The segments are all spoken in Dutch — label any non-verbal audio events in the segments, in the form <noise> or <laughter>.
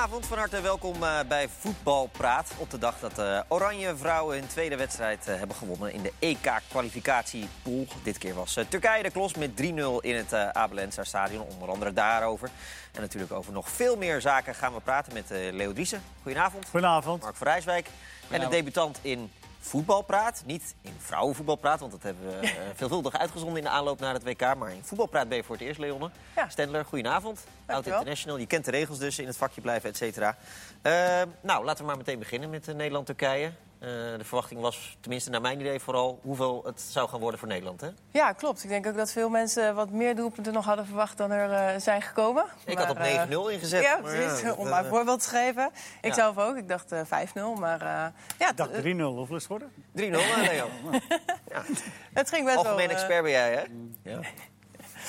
Goedenavond, van harte welkom uh, bij Voetbalpraat. Op de dag dat de uh, Oranje Vrouwen hun tweede wedstrijd uh, hebben gewonnen in de EK-kwalificatiepool. Dit keer was Turkije de klos met 3-0 in het Abelensa stadion. Onder andere daarover. En natuurlijk over nog veel meer zaken gaan we praten met Leo Driessen. Goedenavond. Goedenavond. Mark van Rijswijk. En de debutant in voetbalpraat. Niet in vrouwenvoetbalpraat, want dat hebben we uh, veelvuldig uitgezonden in de aanloop naar het WK. Maar in voetbalpraat ben je voor het eerst, Leonne. Ja. Stendler, goedenavond. Oud International, je kent de regels dus, in het vakje blijven, et cetera. Uh, nou, laten we maar meteen beginnen met uh, Nederland-Turkije. Uh, de verwachting was, tenminste naar mijn idee, vooral hoeveel het zou gaan worden voor Nederland. Hè? Ja, klopt. Ik denk ook dat veel mensen wat meer doelpunten nog hadden verwacht dan er uh, zijn gekomen. Ik maar, had op 9-0 ingezet. Ja, precies. Ja, om maar een voorbeeld te geven. Ik ja. zelf ook. Ik dacht uh, 5-0. Maar ja, ik dacht 3-0. Hoeveel is het geworden? 3-0, Leo. <laughs> ja. Het ging best Algemeen wel, expert ben jij, hè? Ja.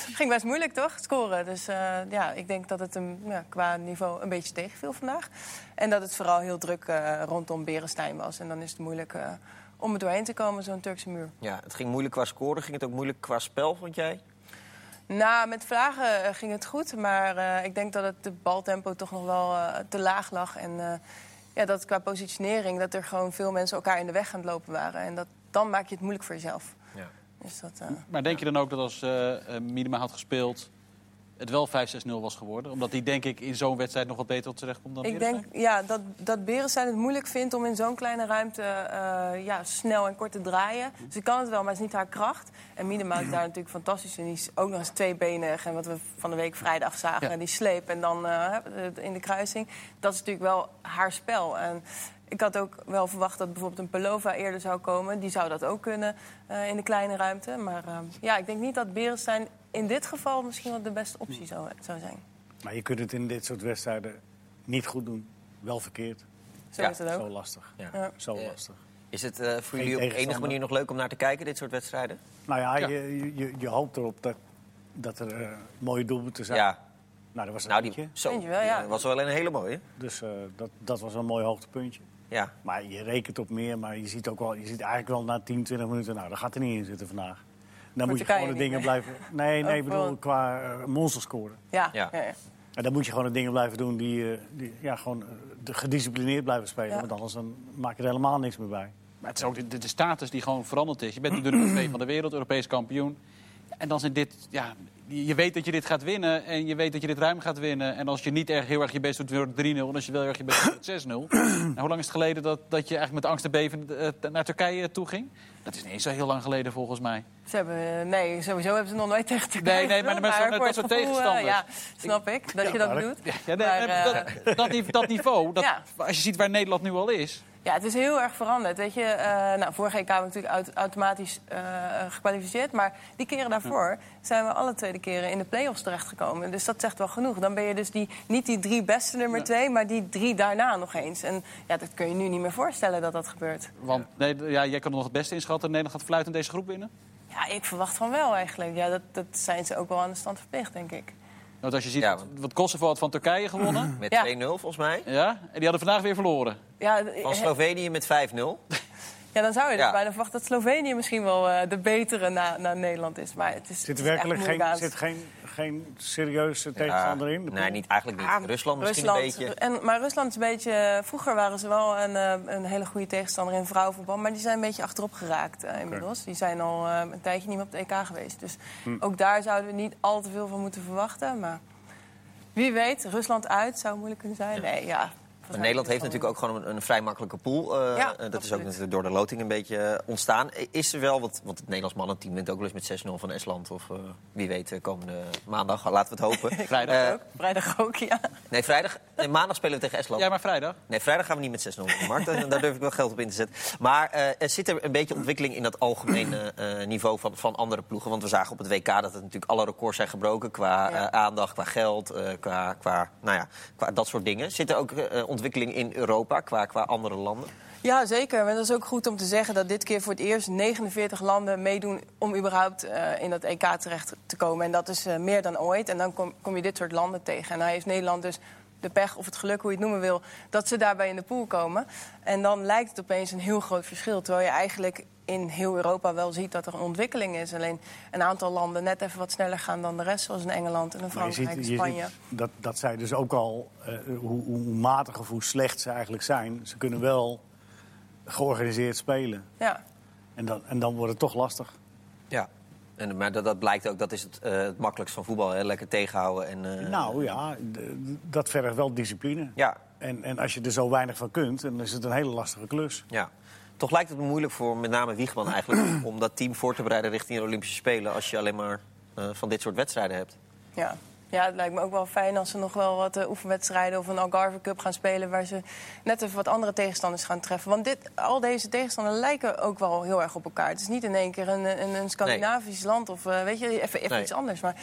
Het <laughs> ging best moeilijk, toch? Scoren. Dus uh, ja, ik denk dat het hem ja, qua niveau een beetje tegenviel vandaag. En dat het vooral heel druk uh, rondom Berenstein was. En dan is het moeilijk uh, om er doorheen te komen, zo'n Turkse muur. Ja, het ging moeilijk qua scoren. Ging het ook moeilijk qua spel, vond jij? Nou, met vlagen ging het goed. Maar ik denk dat het de baltempo toch nog wel te laag lag. En ja, dat qua positionering, dat er gewoon veel mensen elkaar in de weg aan het lopen waren. En dat, dan maak je het moeilijk voor jezelf. Ja. Dus dat, uh... Maar denk je dan ook dat als uh, Minima had gespeeld, het wel 5-6-0 was geworden? Omdat die denk ik in zo'n wedstrijd nog wat beter terecht komt dan Ik denk ja, dat, dat het moeilijk vindt om in zo'n kleine ruimte uh, ja, snel en kort te draaien. Dus ik kan het wel, maar het is niet haar kracht. En Minima is daar natuurlijk fantastisch in. Die is ook nog eens tweebenig. En wat we van de week vrijdag zagen, ja. die sleep en dan in de kruising. Dat is natuurlijk wel haar spel. En ik had ook wel verwacht dat bijvoorbeeld een Pelova eerder zou komen. Die zou dat ook kunnen uh, in de kleine ruimte. Maar uh, ja, ik denk niet dat Berenstein in dit geval misschien wel de beste optie zou, zou zijn. Maar je kunt het in dit soort wedstrijden niet goed doen. Wel verkeerd. Zo ja. is het ook. Zo lastig. Ja. Ja. Zo lastig. Is het uh, voor jullie op enige manier nog leuk om naar te kijken, dit soort wedstrijden? Nou ja, ja. Je, je, je, hoopt erop dat, dat er mooie doelpunten zijn. Ja. Nou, dat was nou, die, zo, je wel, ja. Dat was wel een hele mooie. Dus dat, dat was een mooi hoogtepuntje. Ja. Maar je rekent op meer, maar je ziet ook wel, je ziet eigenlijk wel na 10, 20 minuten, nou, dat gaat er niet in zitten vandaag. Dan moet je gewoon de dingen blijven. <laughs> Nee, nee, ik bedoel qua uh, monster scoren. Ja. Ja. ja. En dan moet je gewoon de dingen blijven doen die, uh, die ja, gewoon uh, gedisciplineerd blijven spelen. Ja. Want anders dan maak je er helemaal niks meer bij. Maar het is ook de, de status die gewoon veranderd is. Je bent nu de <clears throat> nummer 2 van de wereld, Europees kampioen. En dan zijn dit, ja, je weet dat je dit gaat winnen en je weet dat je dit ruim gaat winnen. En als je niet erg, heel erg je best doet, wordt het 3-0. En als je wel erg je best doet, 6-0. <clears throat> nou, hoe lang is het geleden dat, dat je eigenlijk met angst en beven uh, naar Turkije toe ging? Dat is niet eens zo heel lang geleden volgens mij. Ze hebben, nee, sowieso hebben ze nog nooit tegen Turkije Nee, nee, maar, maar, maar dat soort tegenstanders. Uh, ja, snap ik, dat ja, je dat bedoelt. Ja, ja, nee, maar, uh, dat, dat, dat, niveau, dat, <laughs> ja. als je ziet waar Nederland nu al is... Ja, het is heel erg veranderd. Weet je, uh, nou, vorige EK hebben we natuurlijk automatisch uh, gekwalificeerd. Maar die keren daarvoor zijn we alle tweede keren in de play-offs terechtgekomen. Dus dat zegt wel genoeg. Dan ben je dus die, niet die drie beste nummer ja. twee, maar die drie daarna nog eens. En ja, dat kun je nu niet meer voorstellen dat dat gebeurt. Want nee, ja, jij kan nog het beste inschatten. Nederland gaat fluitend deze groep winnen? Ja, ik verwacht van wel eigenlijk. Ja, dat, dat zijn ze ook wel aan de stand verplicht, denk ik. Want als je ziet ja. wat Kosovo had van Turkije gewonnen. Met ja. 2-0 volgens mij. Ja, en die hadden vandaag weer verloren. Ja, van Slovenië met 5-0. Ja, dan zou je dus ja. bijna verwachten dat Slovenië misschien wel uh, de betere na, naar Nederland is. Maar het is, zit er het werkelijk geen, zit geen, geen serieuze tegenstander ja. in? Nee, niet, eigenlijk niet. Ah, Rusland misschien Rusland, een beetje. En, maar Rusland is een beetje... Vroeger waren ze wel een, uh, een hele goede tegenstander in vrouwenvoetbal. Maar die zijn een beetje achterop geraakt uh, inmiddels. Okay. Die zijn al een tijdje niet meer op de EK geweest. Dus hm. ook daar zouden we niet al te veel van moeten verwachten. Maar wie weet, Rusland uit zou moeilijk kunnen zijn. Nee, ja. Nederland heeft natuurlijk ook gewoon een, een vrij makkelijke pool. Uh, ja, dat is ook natuurlijk door de loting een beetje ontstaan. Is er wel, wat, want het Nederlands mannenteam wint ook wel eens met 6-0 van Estland. Of uh, wie weet, komende maandag, laten we het hopen. <laughs> vrijdag uh, ook. Vrijdag ook, ja. Nee, vrijdag, nee, maandag spelen we tegen Estland. Ja, maar vrijdag? Nee, vrijdag gaan we niet met 6-0 Mark. daar, daar durf ik wel geld op in te zetten. Maar er zit er een beetje ontwikkeling in dat algemene niveau van, van andere ploegen. Want we zagen op het WK dat het natuurlijk alle records zijn gebroken. Qua ja. aandacht, qua geld, qua, qua, nou ja, qua dat soort dingen. Zit er ook ontwikkeling in Europa? Qua, qua andere landen? Ja, zeker. Maar dat is ook goed om te zeggen dat dit keer voor het eerst 49 landen meedoen om überhaupt uh, in dat EK terecht te komen. En dat is uh, meer dan ooit. En dan kom, kom, je dit soort landen tegen. En dan heeft Nederland dus de pech of het geluk, hoe je het noemen wil, dat ze daarbij in de pool komen. En dan lijkt het opeens een heel groot verschil. Terwijl je eigenlijk in heel Europa wel ziet dat er een ontwikkeling is. Alleen een aantal landen net even wat sneller gaan dan de rest, zoals in Engeland en in Frankrijk en Spanje. dat, dat zij dus ook al, uh, hoe, hoe matig of hoe slecht ze eigenlijk zijn, ze kunnen wel georganiseerd spelen. Ja. En dan, en dan wordt het toch lastig. Ja. En, maar dat, dat blijkt ook, dat is het, uh, het makkelijkst van voetbal. Hè? Lekker tegenhouden. En, uh... Nou ja, dat vergt wel discipline. Ja. En, en als je er zo weinig van kunt, dan is het een hele lastige klus. Ja. Toch lijkt het me moeilijk voor met name Wiegman eigenlijk... <clears throat> om dat team voor te bereiden richting de Olympische Spelen... als je alleen maar uh, van dit soort wedstrijden hebt. Ja. Ja, het lijkt me ook wel fijn als ze nog wel wat uh, oefenwedstrijden of een Algarve Cup gaan spelen. Waar ze net even wat andere tegenstanders gaan treffen. Want dit, al deze tegenstanders lijken ook wel heel erg op elkaar. Het is niet in één keer een, een, een Scandinavisch land of uh, weet je, even, even nee. iets anders. Maar,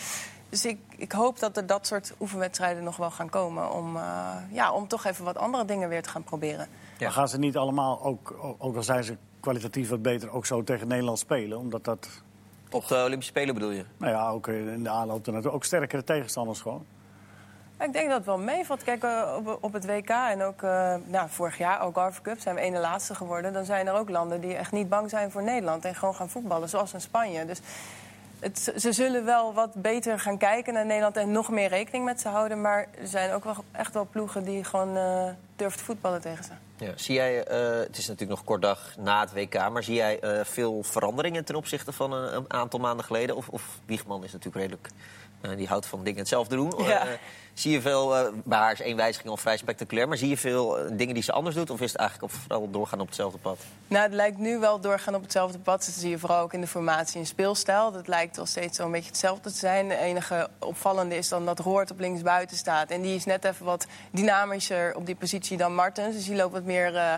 dus ik, ik hoop dat er dat soort oefenwedstrijden nog wel gaan komen. Om, uh, ja, om toch even wat andere dingen weer te gaan proberen. Ja. Maar gaan ze niet allemaal, ook, ook al zijn ze kwalitatief wat beter, ook zo tegen Nederland spelen? Omdat dat op de Olympische Spelen bedoel je? Nou ja, ook in de aanloop natuurlijk. Ook sterkere tegenstanders gewoon. Ik denk dat het wel meevalt. Kijk, op, op het WK en ook uh, nou, vorig jaar, Algarve Cup, zijn we ene laatste geworden. Dan zijn er ook landen die echt niet bang zijn voor Nederland en gewoon gaan voetballen, zoals in Spanje. Dus het, ze zullen wel wat beter gaan kijken naar Nederland en nog meer rekening met ze houden. Maar er zijn ook wel echt wel ploegen die gewoon uh, durven te voetballen tegen ze. Ja, zie jij, uh, het is natuurlijk nog kort dag na het WK, maar zie jij uh, veel veranderingen ten opzichte van een, een aantal maanden geleden? Of, of Wiegman is natuurlijk redelijk, die houdt van dingen hetzelfde doen. Ja. Zie je veel, bij haar is één wijziging al vrij spectaculair, maar zie je veel dingen die ze anders doet? Of is het eigenlijk vooral doorgaan op hetzelfde pad? Nou, het lijkt nu wel doorgaan op hetzelfde pad. Dat zie je vooral ook in de formatie en speelstijl. Dat lijkt wel steeds zo'n beetje hetzelfde te zijn. De enige opvallende is dan dat Roort op linksbuiten staat. En die is net even wat dynamischer op die positie dan Martens. Dus die loopt wat meer uh,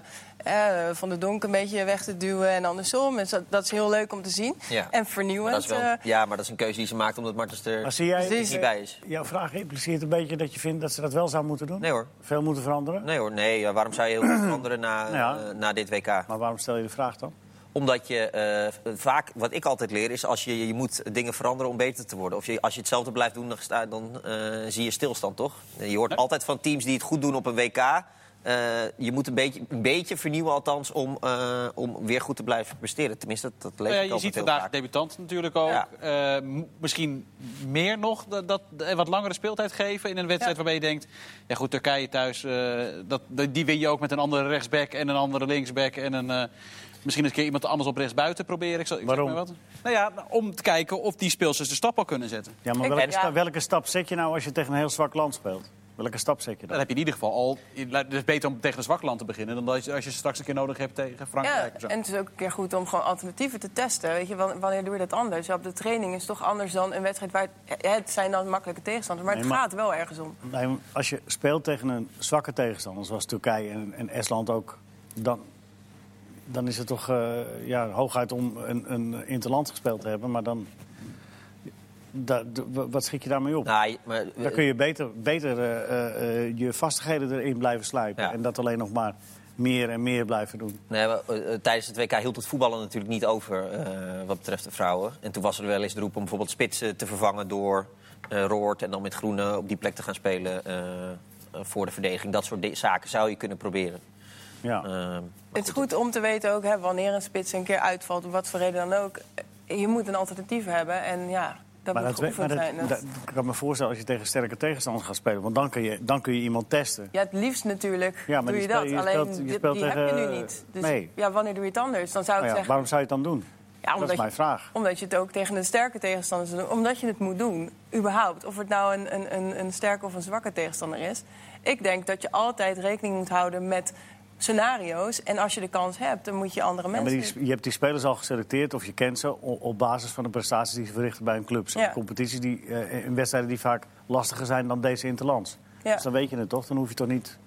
uh, van de donk een beetje weg te duwen en andersom. Dus dat, dat is heel leuk om te zien. Ja. En vernieuwend. Maar wel, ja, maar dat is een keuze die ze maakt omdat Martens er maar zie jij, niet bij is. Jouw vraag impliceert een beetje dat je vindt dat ze dat wel zou moeten doen? Nee hoor. Veel moeten veranderen? Nee hoor, nee. Ja, waarom zou je heel veel veranderen na, ja. uh, na dit WK? Maar waarom stel je de vraag dan? Omdat je uh, vaak, wat ik altijd leer, is als je, je moet dingen veranderen om beter te worden. Of je, als je hetzelfde blijft doen, dan, dan uh, zie je stilstand, toch? Je hoort altijd van teams die het goed doen op een WK. Uh, je moet een beetje, een beetje vernieuwen, althans, om, uh, om weer goed te blijven presteren. Tenminste, dat, dat lees ja, ik Je ziet vandaag debutant natuurlijk ook. Ja. Uh, misschien meer nog dat, dat, wat langere speeltijd geven in een wedstrijd ja. waarbij je denkt... ja goed, Turkije thuis, dat, die win je ook met een andere rechtsback en een andere linksback... en een, misschien een keer iemand anders op rechtsbuiten proberen. Ik zal, ik Waarom? Zeg maar wat. Nou ja, om te kijken of die speelsters de stap al kunnen zetten. Ja, maar welke, sta, welke stap zet je nou als je tegen een heel zwak land speelt? Welke stap zet je dan? Dan heb je in ieder geval al. Het is beter om tegen een zwak land te beginnen dan als je, als je straks een keer nodig hebt tegen Frankrijk. Ja, en het is ook een keer goed om gewoon alternatieven te testen. Weet je, wanneer doe je dat anders? Ja, op de training is het toch anders dan een wedstrijd waar het, het zijn dan makkelijke tegenstanders, maar nee, het maar, gaat wel ergens om. Nee, als je speelt tegen een zwakke tegenstander, zoals Turkije en, en Estland ook, dan, dan is het toch uh, ja, hooguit om een, een interland gespeeld te hebben, maar dan. Da, wat schiet je daarmee op? Nou, maar, Dan kun je beter, beter uh, uh, je vastigheden erin blijven slijpen. Ja. En dat alleen nog maar meer en meer blijven doen. Nee, maar, uh, tijdens het WK hield het voetballen natuurlijk niet over wat betreft de vrouwen. En toen was er wel eens de roep om bijvoorbeeld spitsen te vervangen door Roord... en dan met Groene op die plek te gaan spelen voor de verdediging. Dat soort zaken zou je kunnen proberen. Ja. het is goed om te weten ook hè, wanneer een spits een keer uitvalt... of wat voor reden dan ook. Je moet een alternatief hebben en ja... Dat maar moet dat, maar dat, zijn. Dat, dat, ik kan me voorstellen als je tegen sterke tegenstanders gaat spelen. Want dan kun je, dan kun je iemand testen. Ja, het liefst natuurlijk ja, maar doe je dat. Je Alleen speelt, je speelt die tegen, heb je nu niet. Dus nee. ja, wanneer doe je het anders? Dan zou ik nou ja, zeggen... Waarom zou je het dan doen? Ja, omdat dat is mijn je, vraag. Omdat je het ook tegen de sterke tegenstanders doet. Omdat je het moet doen, überhaupt. Of het nou een, een, een, een sterke of een zwakke tegenstander is. Ik denk dat je altijd rekening moet houden met scenario's. En als je de kans hebt, dan moet je andere Ja, mensen... maar die, je hebt die spelers al geselecteerd of je kent ze op, basis van de prestaties die ze verrichten bij een club. Ja. Competities die, uh, in wedstrijden die vaak lastiger zijn dan deze interlands. Ja. Dus dan weet je het toch? Dan hoef je toch niet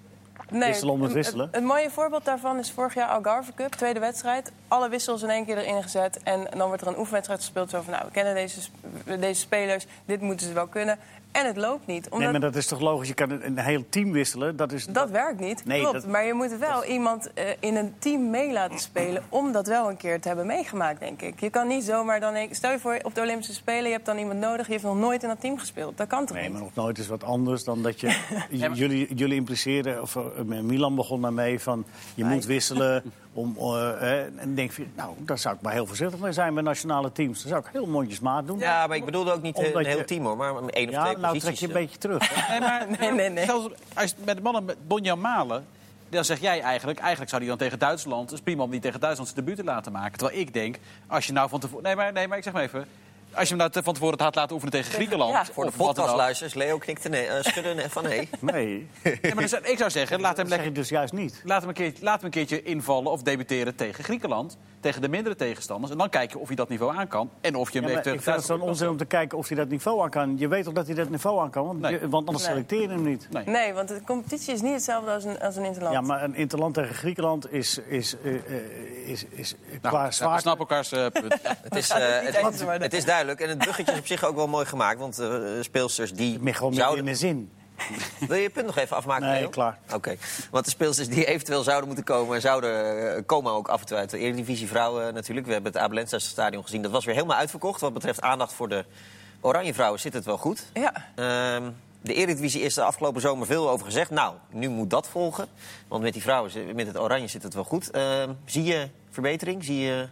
Nee, wisselen om het wisselen? Het, het, mooie voorbeeld daarvan is vorig jaar Algarve Cup, tweede wedstrijd. Alle wissels in één keer erin gezet. En dan wordt er een oefenwedstrijd gespeeld. Zo van, nou, we kennen deze, deze spelers, dit moeten ze wel kunnen. En het loopt niet. Omdat... Nee, maar dat is toch logisch? Je kan een, heel team wisselen. Dat, is, dat, werkt niet, nee, klopt. Dat... Maar je moet wel dat... iemand uh, in een team mee laten spelen... om dat wel een keer te hebben meegemaakt, denk ik. Je kan niet zomaar dan... Stel je voor, op de Olympische Spelen, je hebt dan iemand nodig... die heeft nog nooit in dat team gespeeld. Dat kan toch nee, niet? maar nog nooit is wat anders dan dat je... <laughs> jullie, jullie impliceren, of uh, Milan begon daarmee van... je nee. moet wisselen <laughs> Om, eh, eh, en denk je, nou, daar zou ik maar heel voorzichtig mee zijn bij nationale teams. Dan zou ik heel mondjesmaat doen. Ja, maar ik bedoelde ook niet Omdat een heel je- team hoor, maar één of twee ja, nou trek je een eh. beetje terug. Nee, maar, <laughs> Nee, nee, nee. Zelfs als je met de mannen met Bonjan Malen... Dan zeg jij eigenlijk, eigenlijk zou hij dan tegen Duitsland... Het is prima om die tegen Duitsland zijn debuut te laten maken. Terwijl ik denk, als je nou van tevoren... Nee, maar, nee, maar ik zeg maar even. Als je hem nou te- van tevoren het had laten oefenen tegen Griekenland... Ja. Voor de podcastluisters, Leo knikte nee, eh, schudde nee, van nee. <laughs> Nee, Ja, maar dan zou- ik zou zeggen, laat hem lekker dus juist niet. Laat hem, een keertje, laat hem een keertje invallen of debuteren tegen Griekenland. Tegen de mindere tegenstanders. En dan kijk je of hij dat niveau aan kan. En of je hem Ja, eventueel ik vind het zo'n onzin om te kijken of hij dat niveau aan kan. Je weet toch dat hij dat niveau aan kan? Want, Nee. je- want anders Nee. selecteer je hem niet. Nee. Nee, want de competitie is niet hetzelfde als een, als een interland. Ja, maar een interland tegen Griekenland is, is, eh, eh, is, is Nou, qua goed, we snappen elkaars eh, punt. <laughs> Het is, het eh, het, eens worden. Duidelijk. En het bruggetje is op zich ook wel mooi gemaakt. Want eh speelsters die Meer gewoon midden in zouden... de zin. <laughs> Wil je je punt nog even afmaken? Nee, Leo? klaar. Oké. Want de speelsters die eventueel zouden moeten komen... zouden eh, komen ook af en toe uit de Eredivisie vrouwen natuurlijk. We hebben het Abelensa stadion gezien. Dat was weer helemaal uitverkocht. Wat betreft aandacht voor de Oranje vrouwen zit het wel goed. Ja. Ehm, de Eredivisie is de afgelopen zomer veel over gezegd. Nou, nu moet dat volgen. Want met die vrouwen, met het Oranje zit het wel goed. Ehm, zie je verbetering? Zie je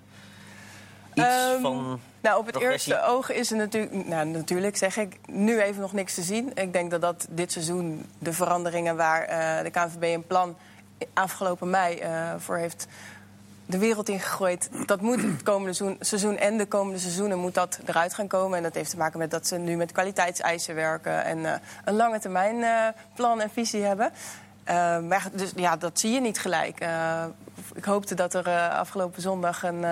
iets Ehm, van... Nou, op het progressie? eerste oog is er natuurlijk, nou, natuurlijk zeg ik, nu even nog niks te zien. Ik denk dat dat dit seizoen de veranderingen waar eh, de KNVB een plan afgelopen mei eh, voor heeft de wereld ingegooid. Dat moet het komende seizoen, seizoen en de komende seizoenen moet dat eruit gaan komen. En dat heeft te maken met dat ze nu met kwaliteitseisen werken en eh, een lange termijn plan en visie hebben. Eh, maar dus, ja, dat zie je niet gelijk. Ik hoopte dat er afgelopen zondag een,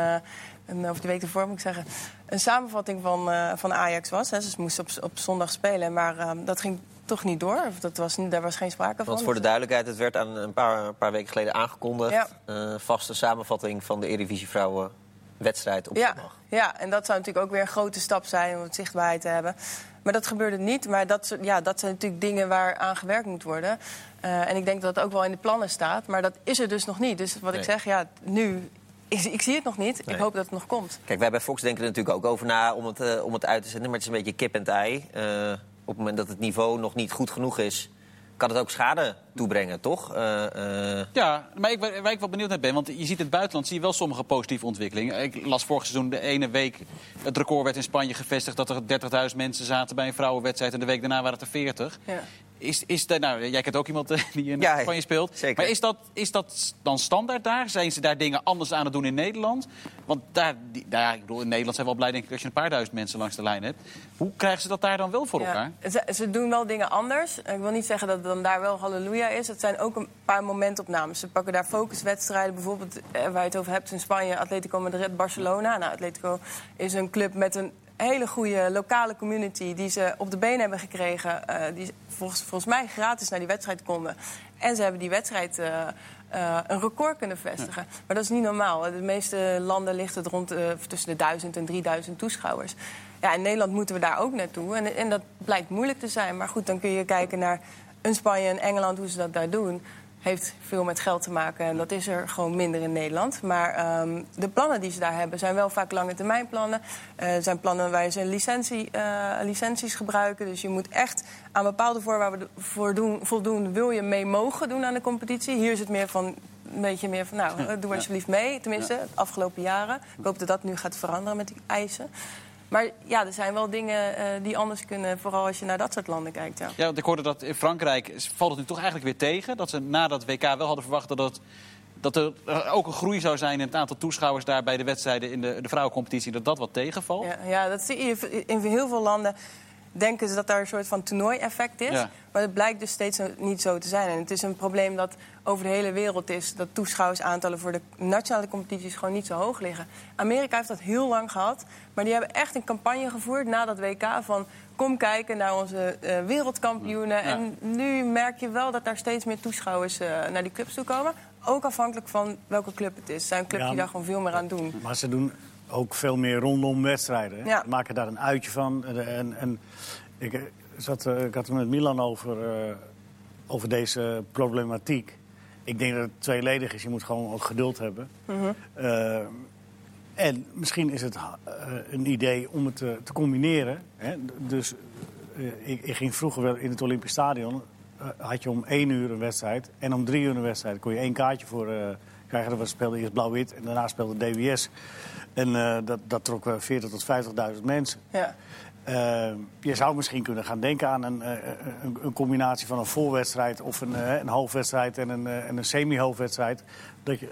een, of de week ervoor moet ik zeggen, een samenvatting van, eh, van Ajax was. Hè. Ze moesten op, op zondag spelen, maar eh, dat ging toch niet door. Of dat was, daar was geen sprake van. Want voor de duidelijkheid, het werd aan een paar, een paar weken geleden aangekondigd. Ja. Eh, vaste samenvatting van de Eredivisie vrouwen wedstrijd op Ja, zondag. ja, en dat zou natuurlijk ook weer een grote stap zijn om het zichtbaarheid te hebben. Maar dat gebeurde niet. Maar dat, ja, dat zijn natuurlijk dingen waar aan gewerkt moet worden. Eh, en ik denk dat dat ook wel in de plannen staat. Maar dat is er dus nog niet. Dus wat Nee. ik zeg, ja, nu... Ik, ik zie het nog niet. Nee. Ik hoop dat het nog komt. Kijk, wij bij Fox denken er natuurlijk ook over na om het, eh, om het uit te zenden. Maar het is een beetje kip en ei. Eh, op het moment dat het niveau nog niet goed genoeg is... kan het ook schade toebrengen, toch? Eh, eh, Ja, maar ik, waar ik wel benieuwd naar ben, want je ziet in het buitenland zie je wel sommige positieve ontwikkelingen. Ik las vorig seizoen de ene week, het record werd in Spanje gevestigd dat er 30.000 mensen zaten bij een vrouwenwedstrijd en de week daarna waren het er 40. Ja. Is, is dat, nou, jij kent ook iemand eh, die in Ja, Spanje speelt. zeker. Maar is dat, is dat dan standaard daar? Zijn ze daar dingen anders aan het doen in Nederland? Want daar, die, nou ik bedoel, in Nederland zijn we wel blij denk ik als je een paar duizend mensen langs de lijn hebt. Hoe krijgen ze dat daar dan wel voor elkaar? Ja. Ze, ze doen wel dingen anders. Ik wil niet zeggen dat het dan daar wel halleluja is. Het zijn ook een paar momentopnames. Ze pakken daar focuswedstrijden. Bijvoorbeeld eh, waar je het over hebt in Spanje. Atletico Madrid, Barcelona. Nou, Atletico is een club met een hele goede lokale community... die ze op de been hebben gekregen. eh, die volgens, volgens mij gratis naar die wedstrijd konden. En ze hebben die wedstrijd... eh, eh, een record kunnen vestigen. Maar dat is niet normaal. De meeste landen ligt het rond tussen de 1000 en 3000 toeschouwers. Ja, in Nederland moeten we daar ook naartoe. En, en dat blijkt moeilijk te zijn. Maar goed, dan kun je kijken naar een Spanje en Engeland, hoe ze dat daar doen. Heeft veel met geld te maken en dat is er gewoon minder in Nederland. Maar ehm, de plannen die ze daar hebben zijn wel vaak lange termijn plannen. Eh, zijn plannen waar ze licentie, eh, licenties gebruiken. Dus je moet echt aan bepaalde voorwaarden voor doen, voldoen. Wil je mee mogen doen aan de competitie? Hier is het meer van een beetje meer van, nou, doe alsjeblieft mee. Tenminste, de afgelopen jaren. Ik hoop dat dat nu gaat veranderen met die eisen. Maar ja, er zijn wel dingen eh, die anders kunnen, vooral als je naar dat soort landen kijkt. Ja. Ja, want ik hoorde dat in Frankrijk valt het nu toch eigenlijk weer tegen. Dat ze na dat WK wel hadden verwacht dat, het, dat er eh, ook een groei zou zijn in het aantal toeschouwers daar bij de wedstrijden in de, de vrouwencompetitie. Dat dat wat tegenvalt. Ja, ja, dat zie je in heel veel landen. Denken ze dat daar een soort van toernooi-effect is. Ja. Maar het blijkt dus steeds niet zo te zijn. En het is een probleem dat over de hele wereld is. Dat toeschouwersaantallen voor de nationale competities gewoon niet zo hoog liggen. Amerika heeft dat heel lang gehad. Maar die hebben echt een campagne gevoerd na dat WK van... kom kijken naar onze eh, wereldkampioenen. En nu merk je wel dat daar steeds meer toeschouwers eh, naar die clubs toe komen. Ook afhankelijk van welke club het is. Er zijn clubs Ja, die daar gewoon veel meer aan doen. Maar ze doen ook veel meer rondom wedstrijden. Ja. Maken daar een uitje van. En, ik, eh, zat, eh, ik had het met Milan over, eh, over deze problematiek. Ik denk dat het tweeledig is. Je moet gewoon ook geduld hebben. Eh, en misschien is het een idee om het te, te combineren. Hè? Dus ik, ik ging vroeger wel in het Olympisch Stadion. had je om één uur een wedstrijd. En om drie uur een wedstrijd. kon je één kaartje voor krijgen. We speelden eerst blauw-wit en daarna speelde DWS. En eh, dat, dat trok eh, 40.000 tot 50.000 mensen. Ja. Eh, je zou misschien kunnen gaan denken aan een, eh, een, een combinatie van een voorwedstrijd of een, eh, een hoofdwedstrijd en een, eh, en een semi-hoofdwedstrijd. Dat, je,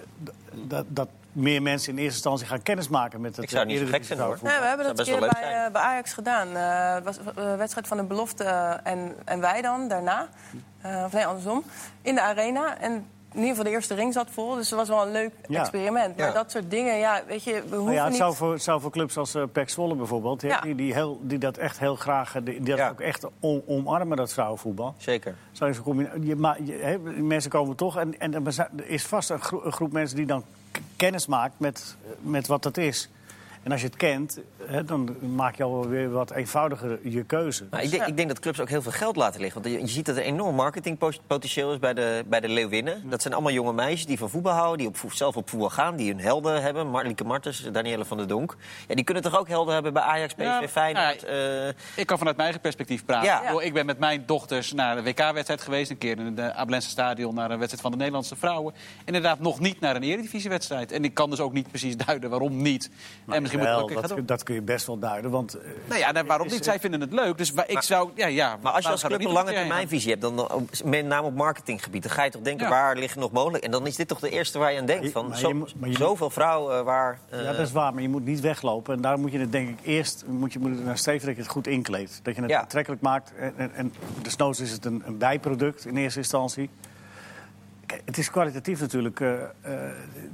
dat, dat meer mensen in eerste instantie gaan kennismaken met het Ik zou het niet zo gek vinden, hoor. Nee, we hebben dat Zou een best keer wel bij, leuk eh, bij Ajax gedaan. Eh, Het was een wedstrijd van de belofte eh, en, en wij dan, daarna. Eh, of nee, andersom. In de arena. En in ieder geval de eerste ring zat vol. Dus het was wel een leuk Ja. experiment. Maar Ja. dat soort dingen, ja, weet je, we hoeven Nou ja, het niet... zou voor, zou voor clubs als uh, PEC Zwolle bijvoorbeeld... Die, die, heel, die dat echt heel graag eh, die, die dat Ja. ook echt om- omarmen, dat vrouwenvoetbal. Zeker. Zo is een combina- je, maar, je, hè, mensen komen toch en, en er is vast een, gro- een groep mensen die dan kennis maakt met, met wat dat is. En als je het kent, hè, dan maak je alweer wat eenvoudiger je keuze. Maar ik, denk, ik denk dat clubs ook heel veel geld laten liggen. Want je, je ziet dat er enorm marketingpotentieel is bij de, bij de Leeuwinnen. Dat zijn allemaal jonge meisjes die van voetbal houden, die op, zelf op voetbal gaan, die hun helden hebben. Marlieke Martens, Danielle van der Donk. Ja, die kunnen toch ook helden hebben bij Ajax, PSV, Ja, Feyenoord. eh, Ik kan vanuit mijn eigen perspectief praten. Ja. Ik ben met mijn dochters naar de WK-wedstrijd geweest. Een keer in het Ablense Stadion naar een wedstrijd van de Nederlandse vrouwen. Inderdaad, nog niet naar een eredivisiewedstrijd. En ik kan dus ook niet precies duiden waarom niet. en misschien Wel, dat, doen. dat kun je best wel duiden. Want, eh, Nou ja, nou, waarom is- niet? Zij vinden het leuk. Dus wa- ik zou... Ja, ja, maar als je als club een lange niet termijn visie hebt, dan, met name op marketinggebied, dan ga je toch denken Ja. waar liggen nog mogelijk. En dan is dit toch de eerste waar je aan denkt. Van, maar zo, moet- maar zoveel vrouwen waar. ja, dat is waar, maar je moet niet weglopen. En daar moet je het denk ik eerst moet je, moet je naar streven dat je het goed inkleedt. Dat je het Ja. aantrekkelijk maakt. En, en, en desnoods is het een, een bijproduct in eerste instantie. Het is kwalitatief natuurlijk. eh, eh,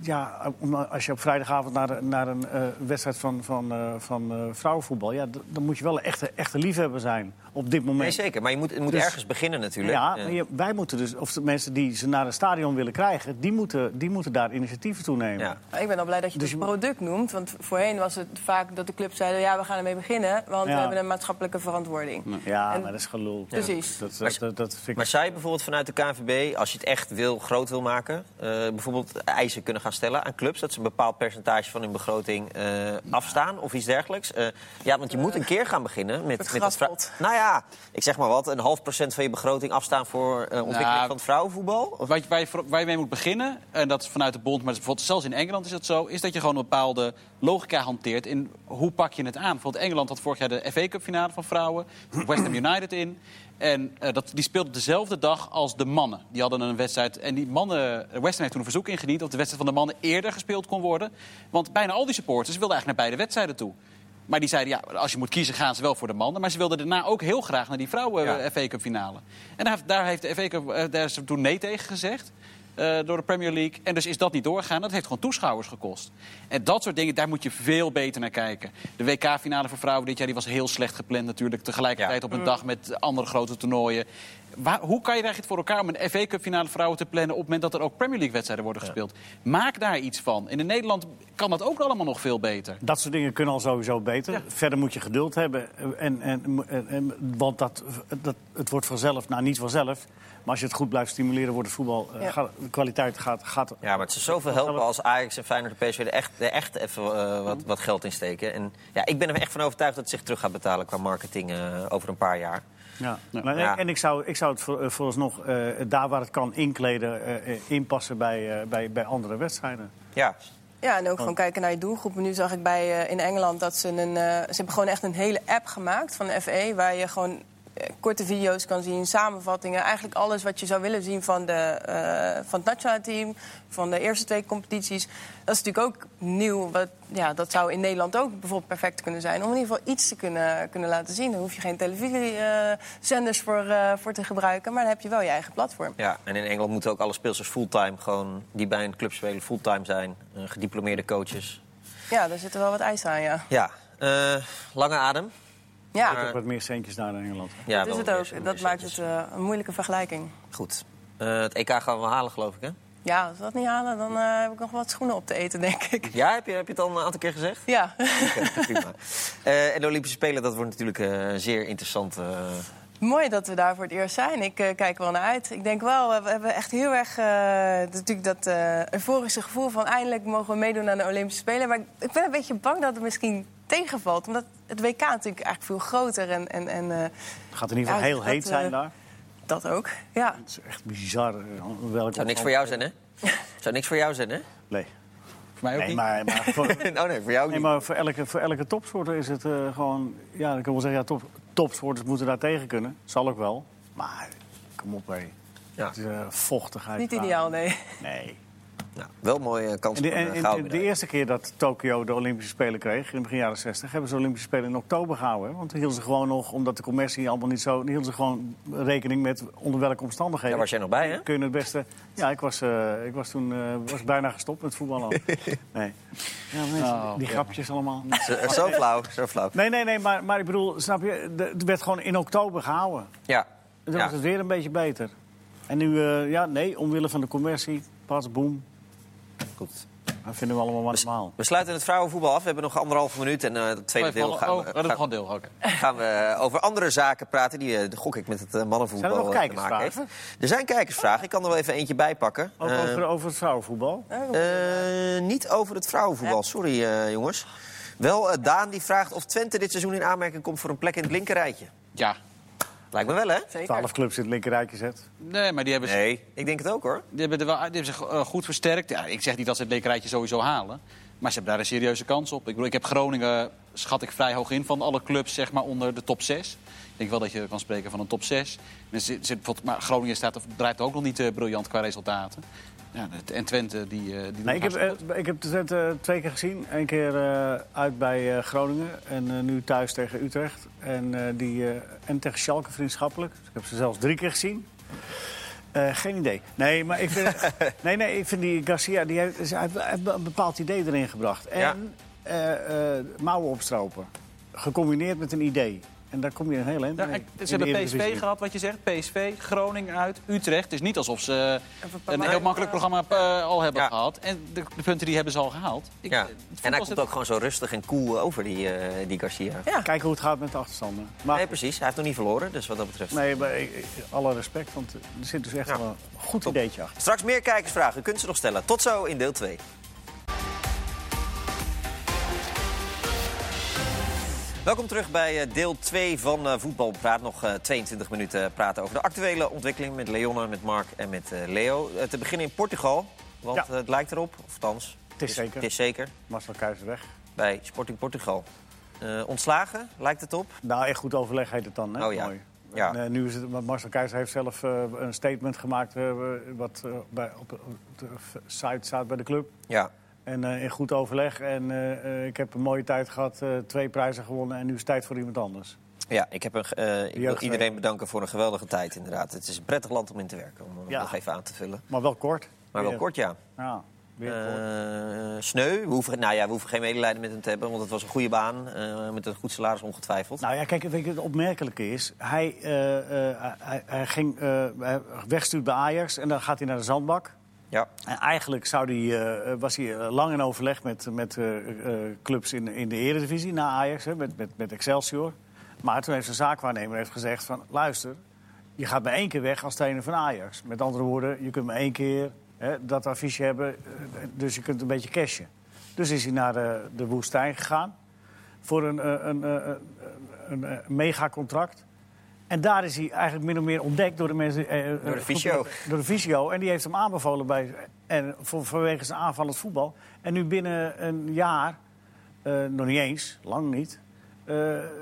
ja, om- als je op vrijdagavond naar, naar een eh, wedstrijd van, van, eh, van eh, vrouwenvoetbal... Ja, dan moet je wel een echte, echte liefhebber zijn op dit moment. Nee, zeker. Maar je moet, het moet Dus- ergens beginnen natuurlijk. Ja, maar je- wij moeten dus, of de mensen die ze naar een stadion willen krijgen, die moeten, die moeten daar initiatieven toe nemen. ja. Ik ben al blij dat je Dus het product noemt. Want voorheen was het vaak dat de club zeiden... ja, we gaan ermee beginnen, want Ja. we hebben een maatschappelijke verantwoording. Ja, En- maar dat is gelul. Precies. Dat, dat, dat, dat vind ik... Maar je bijvoorbeeld vanuit de KNVB, als je het echt wil, groot wil maken, eh, bijvoorbeeld eisen kunnen gaan stellen aan clubs dat ze een bepaald percentage van hun begroting eh, afstaan of iets dergelijks? Eh, ja, want je moet een keer gaan beginnen met, Het met het. Nou ja, ik zeg maar wat, een half procent van je begroting afstaan voor eh, ontwikkeling Nou, van het vrouwenvoetbal? Of- Waar je, waar, je, voor- waar je mee moet beginnen, en dat is vanuit de bond, maar bijvoorbeeld zelfs in Engeland is dat zo, is dat je gewoon een bepaalde logica hanteert in hoe pak je het aan. Bijvoorbeeld Engeland had vorig jaar de FA Cup finale van vrouwen, West Ham United in. En eh, dat, die speelde dezelfde dag als de mannen. Die hadden een wedstrijd. En die mannen. West Ham heeft toen een verzoek ingediend of de wedstrijd van de mannen eerder gespeeld kon worden. Want bijna al die supporters wilden eigenlijk naar beide wedstrijden toe. Maar die zeiden, ja, als je moet kiezen, gaan ze wel voor de mannen. Maar ze wilden daarna ook heel graag naar die vrouwen Ja. eh, FA Cup finale. En daar, heeft- daar heeft de FA Cup eh, daar is toen nee tegen gezegd. Eh, door de Premier League. En dus is dat niet doorgegaan. Dat heeft gewoon toeschouwers gekost. En dat soort dingen, daar moet je veel beter naar kijken. De WK-finale voor vrouwen dit jaar die was heel slecht gepland natuurlijk. Tegelijkertijd Ja. op een dag met andere grote toernooien. Waar, hoe kan je daar het voor elkaar om een FA Cup finale vrouwen te plannen... op het moment dat er ook Premier League wedstrijden worden gespeeld? Maak daar iets van. In Nederland kan dat ook allemaal nog veel beter. Dat soort dingen kunnen al sowieso beter. Ja. Verder moet je geduld hebben. En, en, en, en- want dat, dat, het wordt vanzelf, nou niet vanzelf. Maar als je het goed blijft stimuleren, wordt het voetbal... eh, Ja. gaat- de kwaliteit gaat... gaat Ja, maar het is zoveel helpen als Ajax en Feyenoord en PSV er echt, er echt even eh, wat, wat geld in steken. En ja, ik ben er echt van overtuigd dat het zich terug gaat betalen qua marketing eh, over een paar jaar. Ja. Ja. Maar, Ja. En ik zou, ik zou het voor, vooralsnog eh, daar waar het kan inkleden, inpassen bij, eh, bij, bij andere wedstrijden. Ja, Ja, en ook Oh. gewoon kijken naar je doelgroepen. Nu zag ik bij eh, in Engeland dat ze een. ze hebben gewoon echt een hele app gemaakt van de FE. Waar je gewoon korte video's kan zien, samenvattingen. Eigenlijk alles wat je zou willen zien van, de, eh, van het nationale team, van de eerste twee competities. Dat is natuurlijk ook nieuw. Wat, ja, dat zou in Nederland ook bijvoorbeeld perfect kunnen zijn. Om in ieder geval iets te kunnen, kunnen laten zien. Daar hoef je geen televisiezenders voor, eh, voor te gebruiken. Maar dan heb je wel je eigen platform. ja, en in Engeland moeten ook alle speelsters fulltime, gewoon die bij een club spelen, fulltime zijn. eh, gediplomeerde coaches. Ja, daar zitten wel wat eisen aan, ja. Ja, eh, lange adem. Ja, Er ook wat meer centjes daar in Engeland. Ja, dat is het ook. Dat maakt het eh, een moeilijke vergelijking. Goed. Eh, het EK gaan we halen, geloof ik, hè? Ja, als we dat niet halen, dan eh, heb ik nog wat schoenen op te eten, denk ik. Ja, heb je, heb je het al een aantal keer gezegd? Ja. Prima. Eh, en de Olympische Spelen, dat wordt natuurlijk eh, zeer interessant. eh, Mooi dat we daar voor het eerst zijn. Ik eh, kijk er wel naar uit. Ik denk wel, we hebben echt heel erg eh, natuurlijk dat eh euforische gevoel van eindelijk mogen we meedoen aan de Olympische Spelen. Maar ik- ik ben een beetje bang dat het misschien tegenvalt. Omdat het WK natuurlijk eigenlijk veel groter en... en, en eh, Het gaat in ieder geval Ja, heel dat, heet zijn eh, daar. Dat ook, ja. Het is echt bizar. eh, Welke Zou niks voor jou zijn, hè? <laughs> Zou niks voor jou zijn, hè? Nee. Voor mij ook Nee, niet. maar, maar, voor, <laughs> oh nee, voor jou ook nee, niet. maar voor, elke, voor elke topsporter is het eh, gewoon... Ja, ik kan wel zeggen, ja, top, topsporters moeten daar tegen kunnen. Zal ook wel. Maar kom op, hé. Ja. Het is eh, vochtigheid. Niet ideaal, nee. Nee. Nou, wel een mooie kans En voor de, een en- de medaille. eerste keer dat Tokio de Olympische Spelen kreeg, in het begin jaren 60, hebben ze de Olympische Spelen in oktober gehouden. hè. Want toen hielden ze gewoon nog, omdat de commercie allemaal niet zo. hielden ze gewoon rekening met onder welke omstandigheden. Daar was jij nog bij, hè? Kun je het beste. Ja, ik was, eh, ik was toen eh, was bijna gestopt met voetballen. al. <laughs> Nee. Ja, mensen, Oh, die ja. grapjes allemaal. Zo, zo flauw, zo flauw. Nee, nee, nee, maar, maar ik bedoel, snap je, het werd gewoon in oktober gehouden. Ja. En toen Ja. was het weer een beetje beter. En nu, eh, ja, nee, omwille van de commercie, pas, boem. Goed. Dat vinden we allemaal maar normaal. We sluiten het vrouwenvoetbal af. We hebben nog anderhalve minuut. En eh het tweede deel oh, gaan oh, we, dat gaan, deel. Oké. <laughs> gaan we over andere zaken praten. Die, eh, gok ik, met het eh, mannenvoetbal Zijn nog te maken heeft. kijkersvragen? Er zijn kijkersvragen. Ik kan er wel even eentje bij pakken. Ook over, over het vrouwenvoetbal. eh, niet over het vrouwenvoetbal, sorry eh, jongens. Wel, eh, Daan die vraagt of Twente dit seizoen in aanmerking komt voor een plek in het linkerrijtje. Ja. Lijkt me wel, hè? Zeker. Twaalf clubs in het linkerrijtje zet. Nee, maar die hebben, ze- Nee, ik denk het ook hoor. die hebben, er wel, die hebben zich eh, goed versterkt. Ja, ik zeg niet dat ze het lekerrijtje sowieso halen. Maar ze hebben daar een serieuze kans op. Ik, bedoel, ik heb Groningen, schat ik vrij hoog in van alle clubs zeg maar, onder de top 6. Ik denk wel dat je kan spreken van een top 6. En zit, zit, bijvoorbeeld- maar Groningen staat, draait ook nog niet eh, briljant qua resultaten. Ja, en Twente, die, eh, die Nee, ik heb, eh, ik heb Twente eh, twee keer gezien. Eén keer uit bij Groningen en nu thuis tegen Utrecht. En, die, en tegen Schalke vriendschappelijk. Dus ik heb ze zelfs drie keer gezien. Geen idee. Nee, maar ik vind, <laughs> nee, nee, ik vind die Garcia, die heeft, hij heeft een bepaald idee erin gebracht. En Ja. mouwen opstropen. Gecombineerd met een idee. En daar kom je een heel eind Ja, mee. ze de hebben PSV gehad, wat je zegt. PSV, Groningen uit, Utrecht. Het is niet alsof ze een heel makkelijk programma eh, al hebben Ja. gehad. En de, de punten die hebben ze al gehaald. Ik, Ja. eh, het En hij komt zit- ook gewoon zo rustig en cool over, die, eh, die Garcia. Ja. Kijken hoe het gaat met de achterstanden. Maar Nee, precies. Hij heeft nog niet verloren, dus wat dat betreft. Nee, maar alle respect, want er zit dus echt Ja. wel een goed Top. ideetje achter. Straks meer kijkersvragen. U kunt ze nog stellen. Tot zo in deel 2. Welkom terug bij eh, deel 2 van eh, Voetbal Praat. Nog eh, 22 minuten praten over de actuele ontwikkeling met Leonne, met Mark en met eh, Leo. Eh, te beginnen in Portugal, want Ja. eh, het lijkt erop, of althans... Het is zeker. Het is zeker, Marcel Keizer weg. bij Sporting Portugal. Eh, ontslagen, lijkt het op? Nou, echt goed overleg heet het dan. Hè? Oh ja. Mooi. Ja. En, eh, nu is het, Marcel Keizer heeft zelf eh, een statement gemaakt... eh, wat eh, bij, op, op de site staat bij de club. Ja. En eh, in goed overleg. En eh, eh, ik heb een mooie tijd gehad, eh, twee prijzen gewonnen... en nu is het tijd voor iemand anders. Ja, ik, heb een, ik wil iedereen bedanken voor een geweldige tijd, inderdaad. Het is een prettig land om in te werken, om Ja. nog even aan te vullen. Maar wel kort. Maar wel kort, ja. Ja, weer kort. Sneu, we hoeven, nou ja, we hoeven geen medelijden met hem te hebben, want het was een goede baan. met een goed salaris ongetwijfeld. Nou ja, kijk, weet je, het opmerkelijke is... Hij, hij, hij ging wegstuurd bij Ajax en dan gaat hij naar de zandbak. Ja, En eigenlijk zou die, eh, was hij eh, lang in overleg met, met eh, clubs in, in de eredivisie na Ajax, hè, met, met, met Excelsior. Maar toen heeft zijn zaakwaarnemer heeft gezegd van... luister, je gaat maar één keer weg als trainer van Ajax. Met andere woorden, je kunt maar één keer hè, dat affiche hebben, dus je kunt een beetje cashen. Dus is hij naar de, de woestijn gegaan voor een, een, een, een megacontract. En daar is hij eigenlijk min of meer ontdekt door de mensen. eh, eh, Door de fysio. Door de fysio. En die heeft hem aanbevolen bij, en voor, vanwege zijn aanvallend voetbal. En nu binnen een jaar, eh, nog niet eens, lang niet. Eh,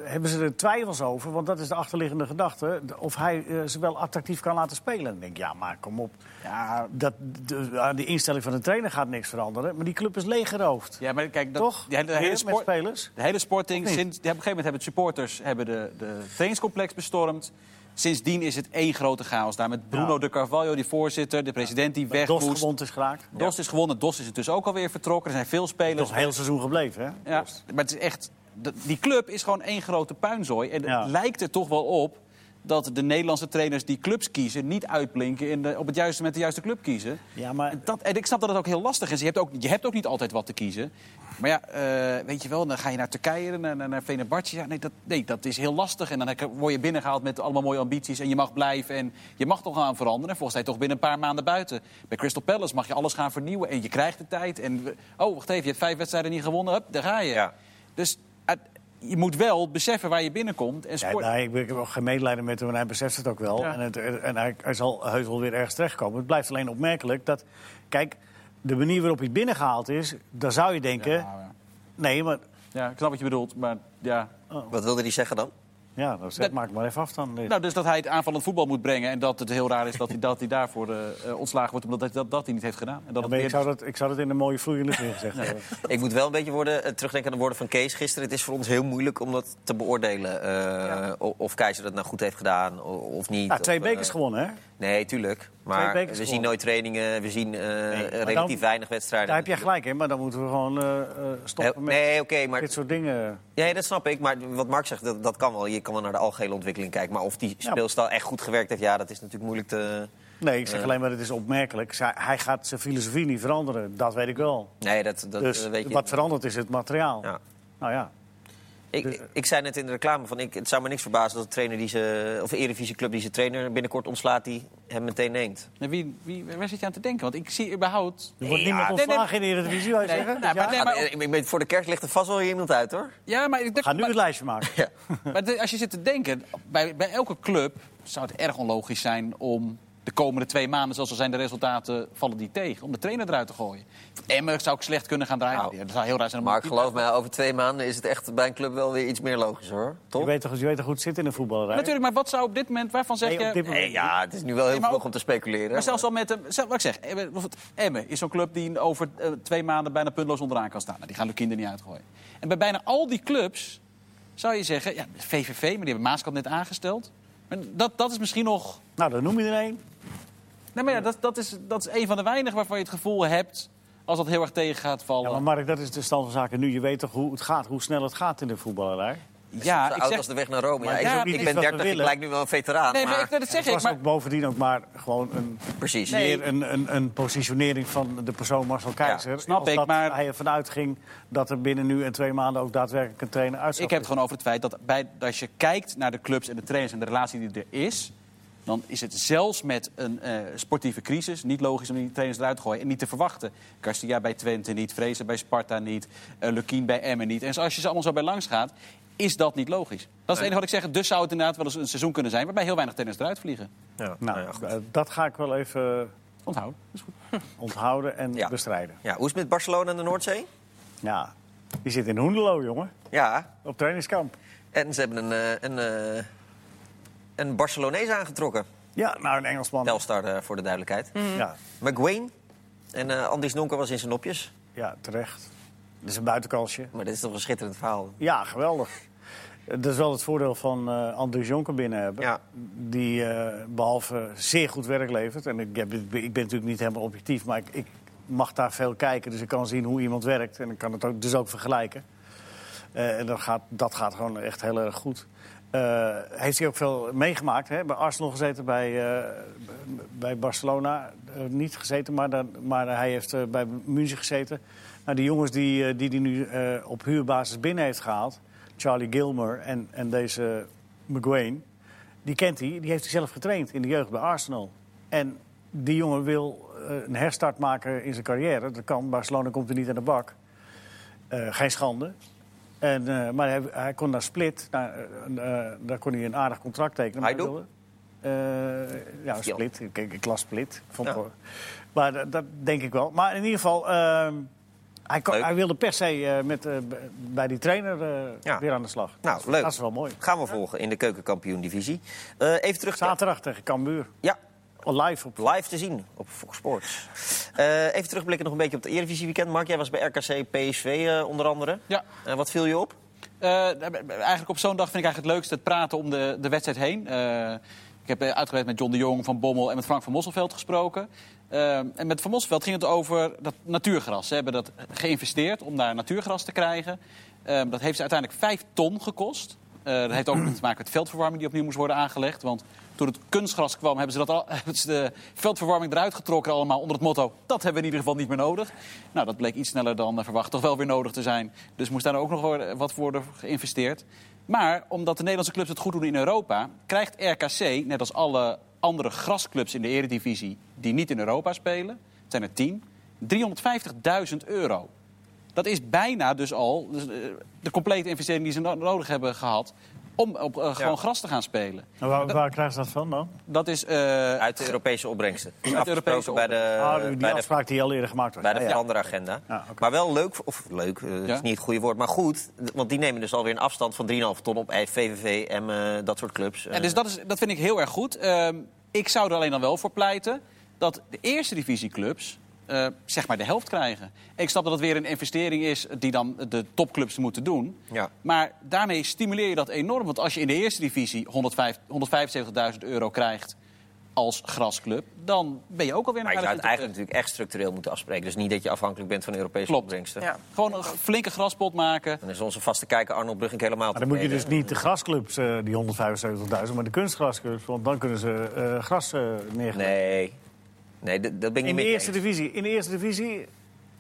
hebben ze er twijfels over, want dat is de achterliggende gedachte. Of hij eh, ze wel attractief kan laten spelen. En ik denk, ja, maar kom op. Ja, dat, de, aan die instelling van de trainer gaat niks veranderen. Maar die club is leeggeroofd. Ja, maar kijk, dat, Toch? De hele met sport, spelers? de hele sporting, sinds, op een gegeven moment hebben de supporters hebben de, de trainingscomplex bestormd. Sindsdien is het één grote chaos daar. Met Bruno Ja. de Carvalho, die voorzitter, de president die weg Dost moest. gewond is geraakt. Dos is gewonnen, Dos is intussen ook alweer vertrokken. Er zijn veel spelers. Nog een heel seizoen gebleven, hè? Ja, maar het is echt, die club is gewoon één grote puinzooi. En Ja. het lijkt er toch wel op dat de Nederlandse trainers die clubs kiezen... niet uitblinken in de, op het juiste met de juiste club kiezen. Ja, maar En Dat, en ik snap dat het ook heel lastig is. Je hebt ook, je hebt ook niet altijd wat te kiezen. Maar ja, eh, weet je wel, dan ga je naar Turkije, naar, naar, naar. Ja, nee, dat, nee, dat is heel lastig. En dan heb- word je binnengehaald met allemaal mooie ambities. En je mag blijven en je mag toch gaan veranderen. En volgens mij toch binnen een paar maanden buiten. Bij Crystal Palace mag je alles gaan vernieuwen. En je krijgt de tijd. En, oh, wacht even, je hebt vijf wedstrijden niet gewonnen. Hup, daar ga je. Ja. Dus je moet wel beseffen waar je binnenkomt. En Ja, sport... nou, ik, ben, ik heb ook geen medelijden met hem en hij beseft het ook wel. Ja. En, het, en hij, hij zal heus wel weer ergens terechtkomen. Het blijft alleen opmerkelijk dat... Kijk, de manier waarop hij binnengehaald is... dan zou je denken... Ja, ja. Nee, maar... Ja, ik snap wat je bedoelt, maar ja. Wat wilde hij zeggen dan? Ja, dan zeg, maak maar even af dan. Nou, dus dat hij het aanvallend voetbal moet brengen en dat het heel raar is dat hij, dat hij daarvoor eh, eh, ontslagen wordt omdat hij dat, dat hij niet heeft gedaan. En dat Ja, het maar ik, zou dat, ik zou dat in een mooie vloeiende zin gezegd hebben. <laughs> Ik moet wel een beetje worden, eh, terugdenken aan de woorden van Kees gisteren. Het is voor ons heel moeilijk om dat te beoordelen. eh, Of Keizer dat nou goed heeft gedaan of niet. Ja, twee Of, eh, bekers gewonnen, hè? Nee, tuurlijk. Maar we zien gewonnen. nooit trainingen, we zien eh, relatief dan- weinig wedstrijden. Daar heb jij gelijk in, maar dan moeten we gewoon eh, eh, stoppen met Nee, oké, maar dit soort dingen. Ja, dat snap ik. Maar wat Mark zegt, dat, dat kan wel. Je kan wel naar de algehele ontwikkeling kijken. Maar of die speelstijl echt goed gewerkt heeft, ja, dat is natuurlijk moeilijk te... Nee, ik zeg Eh. alleen maar, het is opmerkelijk. Hij gaat zijn filosofie niet veranderen, dat weet ik wel. Nee, dat, dat dus eh, weet je. wat verandert is het materiaal. Ja. Nou ja, Ik, ik, ik zei net in de reclame van, ik, het zou me niks verbazen dat de trainer die ze, of de Eredivisie-club die zijn trainer binnenkort ontslaat, die hem meteen neemt. Nee, wie, wie, waar zit je aan te denken? Want ik zie überhaupt... er wordt Ja, niemand nee, nee. ontslagen in de Eredivisie, zou je Nee, zeggen? nou, Ja? maar nee, Ja, maar- ik- ik weet, voor de kerk ligt er vast wel iemand uit, hoor. Ja, maar, ik, Ga nu maar- het lijstje maken. Ja. Maar als je zit te denken, bij, bij elke club zou het erg onlogisch zijn om de komende twee maanden, zoals al zijn de resultaten, vallen die tegen. Om de trainer eruit te gooien. Emmer zou ik slecht kunnen gaan draaien. Nou, dat zou heel raar zijn. om- Mark, geloof mij, over twee maanden is het echt bij een club wel weer iets meer logisch, hoor. Je Toch? weet, toch, je weet toch hoe het zit in de voetballerij? Natuurlijk, maar wat zou op dit moment, waarvan zeg Nee, je... op dit moment Nee, ja, het is nu wel heel Nee, maar vroeg om te speculeren. Maar zelfs al met hem, zelf- wat ik zeg, Emmen- is zo'n club die over eh, twee maanden bijna puntloos onderaan kan staan. Nou, die gaan Lukien er niet uitgooien. En bij bijna al die clubs zou je zeggen, ja, VVV, maar die hebben Maaskant net aangesteld. Maar dat, dat is misschien nog Nou, dan noem je er één. Nee, maar ja, dat, dat, is, dat is een van de weinigen waarvan je het gevoel hebt... als dat heel erg tegen gaat vallen. Ja, maar Mark, dat is de stand van zaken nu. Je weet toch hoe het gaat, hoe snel het gaat in de voetballerij? Ja, Zo ik oud zeg... als de weg naar Rome. Maar Ja, ik, ben wat we 30, ik lijk nu wel een veteraan. Nee, maar maar... ik, dat zeg Het ik. was Maar, ook bovendien ook maar gewoon een, Precies. Nee. meer een, een, een positionering van de persoon Marcel Keizer. snap Als ik, dat maar- hij ervan uitging dat er binnen nu en twee maanden ook daadwerkelijk een trainer uit zou ik heb het gewoon over het feit dat bij, als je kijkt naar de clubs en de trainers... en de relatie die er is... dan is het zelfs met een eh, sportieve crisis niet logisch om die trainers eruit te gooien. En niet te verwachten. Garcia bij Twente niet, Vrezen bij Sparta niet, eh Lukien bij Emmen niet. En als je ze allemaal zo bij langs gaat, is dat niet logisch. Dat is het enige wat ik zeg. Dus zou het inderdaad wel eens een seizoen kunnen zijn... waarbij heel weinig trainers eruit vliegen. Ja, Nou, ja, goed. eh, dat ga ik wel even Onthouden. Dat is goed. <laughs> onthouden en Ja. bestrijden. Ja, hoe is het met Barcelona en de Noordzee? Ja, die zit in Hoendelo, jongen. Ja, Op trainingskamp. en ze hebben een, eh, een, eh, een Barcelonees aangetrokken. Ja, nou, een Engelsman. Telstar, eh, voor de duidelijkheid. Ja, McGuane. En eh Andries Nonker was in zijn nopjes. ja, terecht. Dat is een buitenkansje. Maar dit is toch een schitterend verhaal. Ja, geweldig. Dat is wel het voordeel van eh Andries Jonker binnen hebben. Ja. Die eh, behalve zeer goed werk levert. En ik, heb, ik ben natuurlijk niet helemaal objectief, maar ik, ik mag daar veel kijken. Dus ik kan zien hoe iemand werkt. En ik kan het ook, dus ook vergelijken. Eh, en dat gaat, dat gaat gewoon echt heel erg goed. Eh, heeft hij ook veel meegemaakt. Hè? Bij Arsenal gezeten, bij, eh, bij Barcelona eh, niet gezeten. Maar, dan, maar hij heeft bij München gezeten. Nou, die jongens die hij die, die nu op huurbasis binnen heeft gehaald... Charlie Gilmer en, en deze McGuane... die kent hij, die heeft hij zelf getraind in de jeugd bij Arsenal. En die jongen wil een herstart maken in zijn carrière. Dat kan, Barcelona komt er niet aan de bak. Geen schande. En, eh, maar hij, hij kon naar Split, naar, eh, eh, daar kon hij een aardig contract tekenen. Hij Eh, ja, Split. Ik, ik, las Split. Vond Ja. Maar dat, dat denk ik wel. Maar in ieder geval, ehm, hij, kon- hij wilde per se met, bij die trainer Ja. weer aan de slag. Nou, dat, is- leuk. Dat is wel mooi. Gaan we volgen in de keukenkampioen-divisie. Even terug Zaterdag tegen Cambuur. Ja, Live op live te zien op Fox Sports. Eh, even terugblikken nog een beetje op het Eredivisie weekend. Mark, jij was bij RKC PSV eh, onder andere. Ja. Eh, wat viel je op? Eh, eigenlijk op zo'n dag vind ik eigenlijk het leukste het praten om de, de wedstrijd heen. Eh, ik heb uitgebreid met John de Jong van Bommel en met Frank van Mosselveld gesproken. En met Van Mosselveld ging het over dat natuurgras. Ze hebben dat geïnvesteerd om daar natuurgras te krijgen. Dat heeft ze uiteindelijk 5 ton gekost. Eh, dat heeft ook te maken met veldverwarming die opnieuw moest worden aangelegd. Want toen het kunstgras kwam, hebben ze, dat al, <laughs> hebben ze de veldverwarming eruit getrokken allemaal onder het motto... dat hebben we in ieder geval niet meer nodig. Nou, dat bleek iets sneller dan eh, verwacht toch wel weer nodig te zijn. Dus moest daar ook nog wel wat worden geïnvesteerd. Maar omdat de Nederlandse clubs het goed doen in Europa... krijgt RKC, net als alle andere grasclubs in de eredivisie... die niet in Europa spelen, het zijn er tien, 350.000 euro. Dat is bijna dus al dus, eh, de complete investering die ze no- nodig hebben gehad... om op eh, gewoon gras te gaan spelen. Nou, waar, waar krijgen ze dat van dan? Dat is eh, Uit de Europese opbrengsten. Uit Europese bij de, Ah, die bij de, afspraak die al eerder gemaakt was. bij de Ja, ja. veranderagenda. Ja, oké. Maar wel leuk, of leuk, dat Ja? is niet het goede woord, maar goed. Want die nemen dus alweer een afstand van 3,5 ton op VVV en eh, dat soort clubs. En dus dat, is, dat vind ik heel erg goed. Ehm, ik zou er alleen dan wel voor pleiten dat de eerste divisieclubs eh, zeg maar de helft krijgen. Ik snap dat het weer een investering is die dan de topclubs moeten doen. Ja. Maar daarmee stimuleer je dat enorm. Want als je in de eerste divisie 105 175.000 euro krijgt als grasclub... dan ben je ook alweer Maar naar je zou het eigenlijk natuurlijk echt structureel moeten afspreken. Dus niet dat je afhankelijk bent van Europese Klopt. opbrengsten. Ja. Gewoon een flinke graspot maken. Dan is onze vaste kijker Arnold Brugink helemaal Maar dan moet je dus niet de grasclubs, eh, die 175.000, maar de kunstgrasclubs. Want dan kunnen ze eh, gras eh neerleggen. Nee, nee dat, dat ben ik In niet de mee eerste eens. divisie, in de eerste divisie...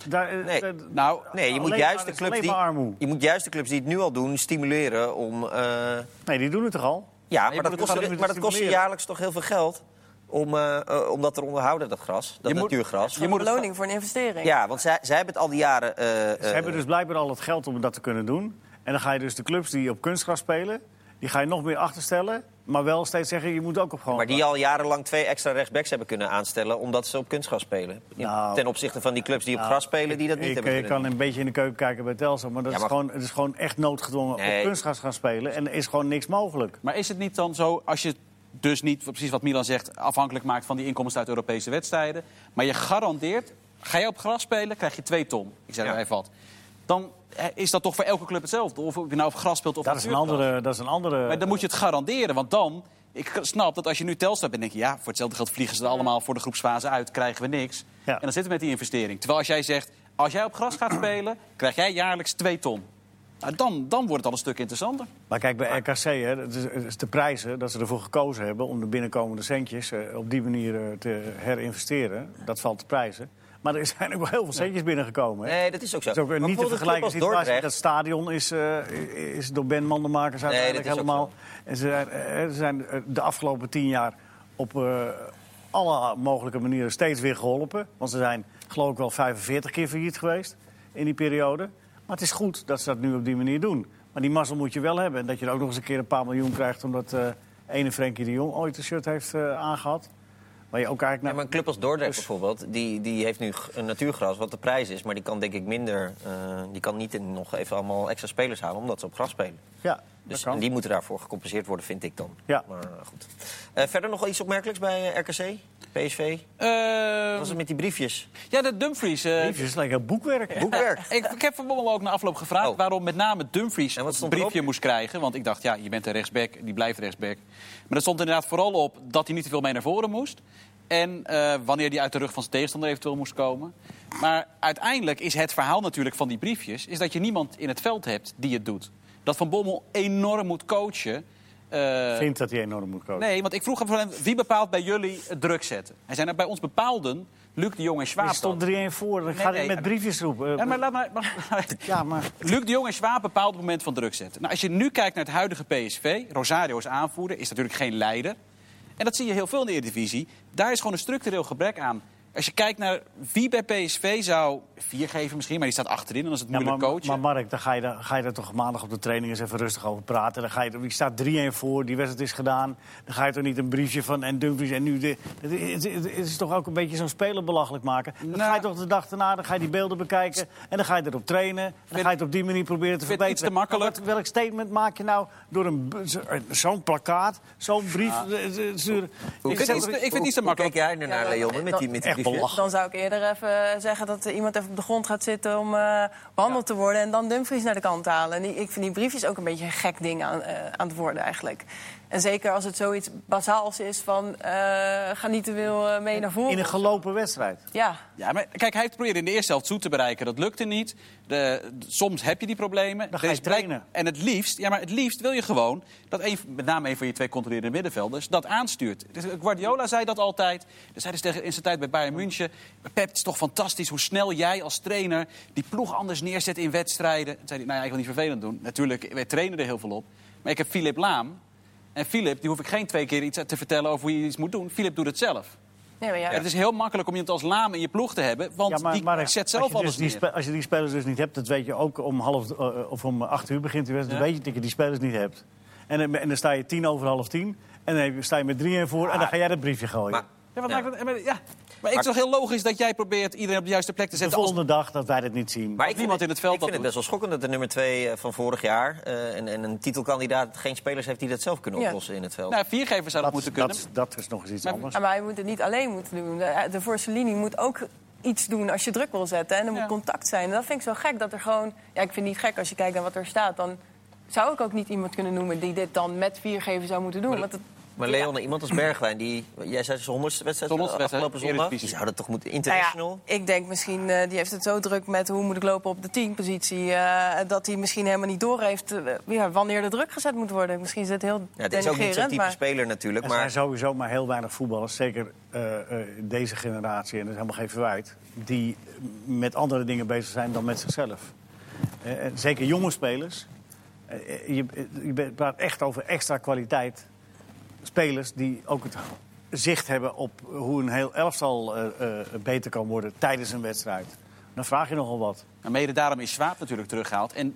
Daar, eh, Nee. daar- Nou, Nee, je moet, juist de clubs die, je moet juist de clubs die het nu al doen stimuleren om... eh, nee, die doen het toch al? ja, maar dat, moet kost, maar dat kost jaarlijks toch heel veel geld om, eh, eh, om dat te onderhouden, dat gras. Dat Je moet- natuurgras. je moet beloning voor een investering. Ja, want zij, zij hebben het al die jaren... eh, Ze hebben dus blijkbaar al het geld om dat te kunnen doen. En dan ga je dus de clubs die op kunstgras spelen... die ga je nog meer achterstellen. Maar wel steeds zeggen, je moet ook op gewoon... Maar die al jarenlang twee extra rechtsbacks hebben kunnen aanstellen... omdat ze op kunstgras spelen. Nou, ten opzichte van die clubs die op Nou, gras spelen, die dat niet ik, hebben Je kunnen kan een beetje in de keuken kijken bij Telstar, maar, dat Ja, is, gewoon, het is gewoon echt noodgedwongen Nee. op kunstgras gaan spelen. En er is gewoon niks mogelijk. Maar is het niet dan zo, als je dus niet, precies wat Milan zegt, afhankelijk maakt van die inkomsten uit Europese wedstrijden, maar je garandeert, ga je op gras spelen, krijg je twee ton. Ik zeg er Ja. even wat. Dan eh, is dat toch voor elke club hetzelfde. Of je nou op gras speelt of Dat is, een andere, dat is een andere... Maar dan moet je het garanderen, want dan... Ik snap dat als je nu Telstar bent, denk je... ja, voor hetzelfde geld vliegen ze er allemaal voor de groepsfase uit... krijgen we niks. Ja. En dan zitten we met die investering. Terwijl als jij zegt, als jij op gras gaat <clears throat> spelen... krijg jij jaarlijks twee ton. Nou, dan, dan wordt het al een stuk interessanter. Maar kijk, bij RKC, hè, is, het is de prijzen dat ze ervoor gekozen hebben... om de binnenkomende centjes eh, op die manier eh, te herinvesteren. Dat valt te prijzen. Maar er zijn ook wel heel veel centjes binnengekomen. Hè? Nee, dat is ook zo. Het is ook niet te vergelijken situatie. Dat stadion is, eh, is door Ben Mandenmakers uiteindelijk helemaal. En ze zijn, eh, zijn eh, de afgelopen tien jaar op alle mogelijke manieren steeds weer geholpen. Want ze zijn geloof ik wel 45 keer failliet geweest in die periode. Maar het is goed dat ze dat nu op die manier doen. Maar die mazzel moet je wel hebben. En dat je er ook nog eens een keer een paar miljoen krijgt... omdat eh ene Frenkie de Jong ooit een shirt heeft eh, aangehad. Waar je ook eigenlijk... Ja, naar- maar een club als Dordrecht bijvoorbeeld, die, die heeft nu een natuurgras wat de prijs is. Maar die kan denk ik minder, eh, die kan niet in nog even allemaal extra spelers halen omdat ze op gras spelen. ja, Dus dat die moeten daarvoor gecompenseerd worden, vind ik dan. Ja. Maar eh, goed. Eh, verder nog wel iets opmerkelijks bij eh, RKC, PSV? Eh, Wat was het met die briefjes? ja, de Dumfries. eh, Briefjes lijken heel boekwerk. Boekwerk. <laughs> ik, ik heb Van Bommel ook na afloop gevraagd Oh. waarom met name Dumfries En een wat stond briefje erop? moest krijgen. Want ik dacht, ja, je bent een rechtsback, die blijft rechtsback. Maar er stond inderdaad vooral op dat hij niet te veel mee naar voren moest. En eh, wanneer hij uit de rug van zijn tegenstander eventueel moest komen. Maar uiteindelijk is het verhaal natuurlijk van die briefjes... is dat je niemand in het veld hebt die het doet. Dat Van Bommel enorm moet coachen... eh, vindt dat hij enorm moet coachen. Nee, want ik vroeg hem, wie bepaalt bij jullie het druk zetten? Hij zei, nou, bij ons bepaalden Luc de Jong en Schwab Je stond dat. 3-1 voor, dan Nee, hij nee, met maar- briefjes roepen. Ja, maar laat maar, maar- <laughs> Ja, maar Luc de Jong en Schwab bepaalt het moment van druk zetten. Nou, als je nu kijkt naar het huidige PSV, Rosario is aanvoerder, is natuurlijk geen leider. En dat zie je heel veel in de Eredivisie. Daar is gewoon een structureel gebrek aan. Als je kijkt naar wie bij PSV zou vier geven misschien, maar die staat achterin en dan is het Ja, moeilijk maar, coachen. maar Mark, dan ga, je, dan ga je er toch maandag op de training eens even rustig over praten. Dan ga je, die staat 3-1 voor, die wedstrijd is gedaan. Dan ga je toch niet een briefje van en Dumfries en nu... De, het, het- het- het is toch ook een beetje zo'n speler belachelijk maken. Dan Nou. ga je toch de dag daarna, dan ga je die beelden bekijken... en dan ga je erop trainen. Dan vind- ga je het op die manier proberen te vind het verbeteren. iets te makkelijk. Wat- welk statement maak je nou door een zo- zo'n plakkaat, zo'n brief eh, eh, sturen? Ik vind het iets te- ik vind het iets te Hoe makkelijk. keek jij er naar, Leon, met die, met die? Belachelijk. Dan zou ik eerder even zeggen dat iemand even op de grond gaat zitten om eh, behandeld te worden. En dan Dumfries naar de kant halen. En die- ik vind die briefjes ook een beetje een gek ding aan, eh, aan het worden eigenlijk. En zeker als het zoiets bazaals is van eh, ga niet te veel eh, mee naar voren. In een gelopen wedstrijd. Ja, Ja, maar kijk, hij heeft geprobeerd in de eerste helft zoet te bereiken. Dat lukte niet. De, de- soms heb je die problemen. Dan ga je trainen. En het liefst, ja, maar het liefst wil je gewoon dat een, met name een van je twee controlerende middenvelders dat aanstuurt. Dus Guardiola zei dat altijd. Dat zei dus tegen, in zijn tijd bij Bayern München. Pep, het is toch fantastisch hoe snel jij als trainer die ploeg anders neerzet in wedstrijden. Toen zei hij, nou ja, ik wil niet vervelend doen. Natuurlijk, wij trainen er heel veel op. Maar ik heb Philip Laam. En Philip, die hoef ik geen twee keer iets te vertellen over hoe je iets moet doen. Philip doet het zelf. Nee, maar ja, Het is heel makkelijk om iemand als Lame in je ploeg te hebben, want die zet zelf je, dus alles die neer. als je die spelers dus niet hebt, dat weet je ook om half eh, of om acht uur begint de wedstrijd. Dan weet je dat je die spelers niet hebt. En, dan- en dan sta je tien over half tien. En dan je- sta je met drie en voor. En dan ga jij dat briefje gooien. Maar, Ja, wat Ja. maakt het- maar, ja. Maar ik toch heel logisch dat jij probeert iedereen op de juiste plek te de zetten. Als, volgende dag dat wij dat niet zien. maar ik niemand vind, in het veld Ik dat vind het doet. best wel schokkend dat de nummer 2 van vorig jaar... eh, en, en een titelkandidaat geen spelers heeft die dat zelf kunnen Ja. oplossen in het veld. nou, viergever zou dat, moeten kunnen. dat, dat is nog eens iets Maar- anders. Maar hij moet het niet alleen moeten doen. De, de voorste linie moet ook iets doen als je druk wil zetten. En er moet Ja. contact zijn. En dat vind ik zo gek dat er gewoon... Ja, ik vind het niet gek als je kijkt naar wat er staat. Dan zou ik ook niet iemand kunnen noemen die dit dan met viergever zou moeten doen. Want het, Maar Leon, iemand als Bergwijn, die, jij zei zijn honderdste wedstrijd afgelopen zondag. Die zou dat toch moeten nou international? ja, ik denk misschien, eh, die heeft het zo druk met hoe moet ik lopen op de teampositie... eh, dat hij misschien helemaal niet doorheeft eh, ja, wanneer de druk gezet moet worden. Misschien is het heel Ja, het is ook niet zo'n type maar... speler natuurlijk. Er Maar zijn sowieso maar heel weinig voetballers, zeker eh, eh, deze generatie, en dat is helemaal geen verwijt, die met andere dingen bezig zijn dan met zichzelf. En zeker jonge spelers. Je, je bent- praat echt over extra kwaliteit. Spelers die ook het zicht hebben op hoe een heel elftal eh, beter kan worden tijdens een wedstrijd. Dan vraag je nogal wat. Maar mede daarom is Schwab natuurlijk teruggehaald. En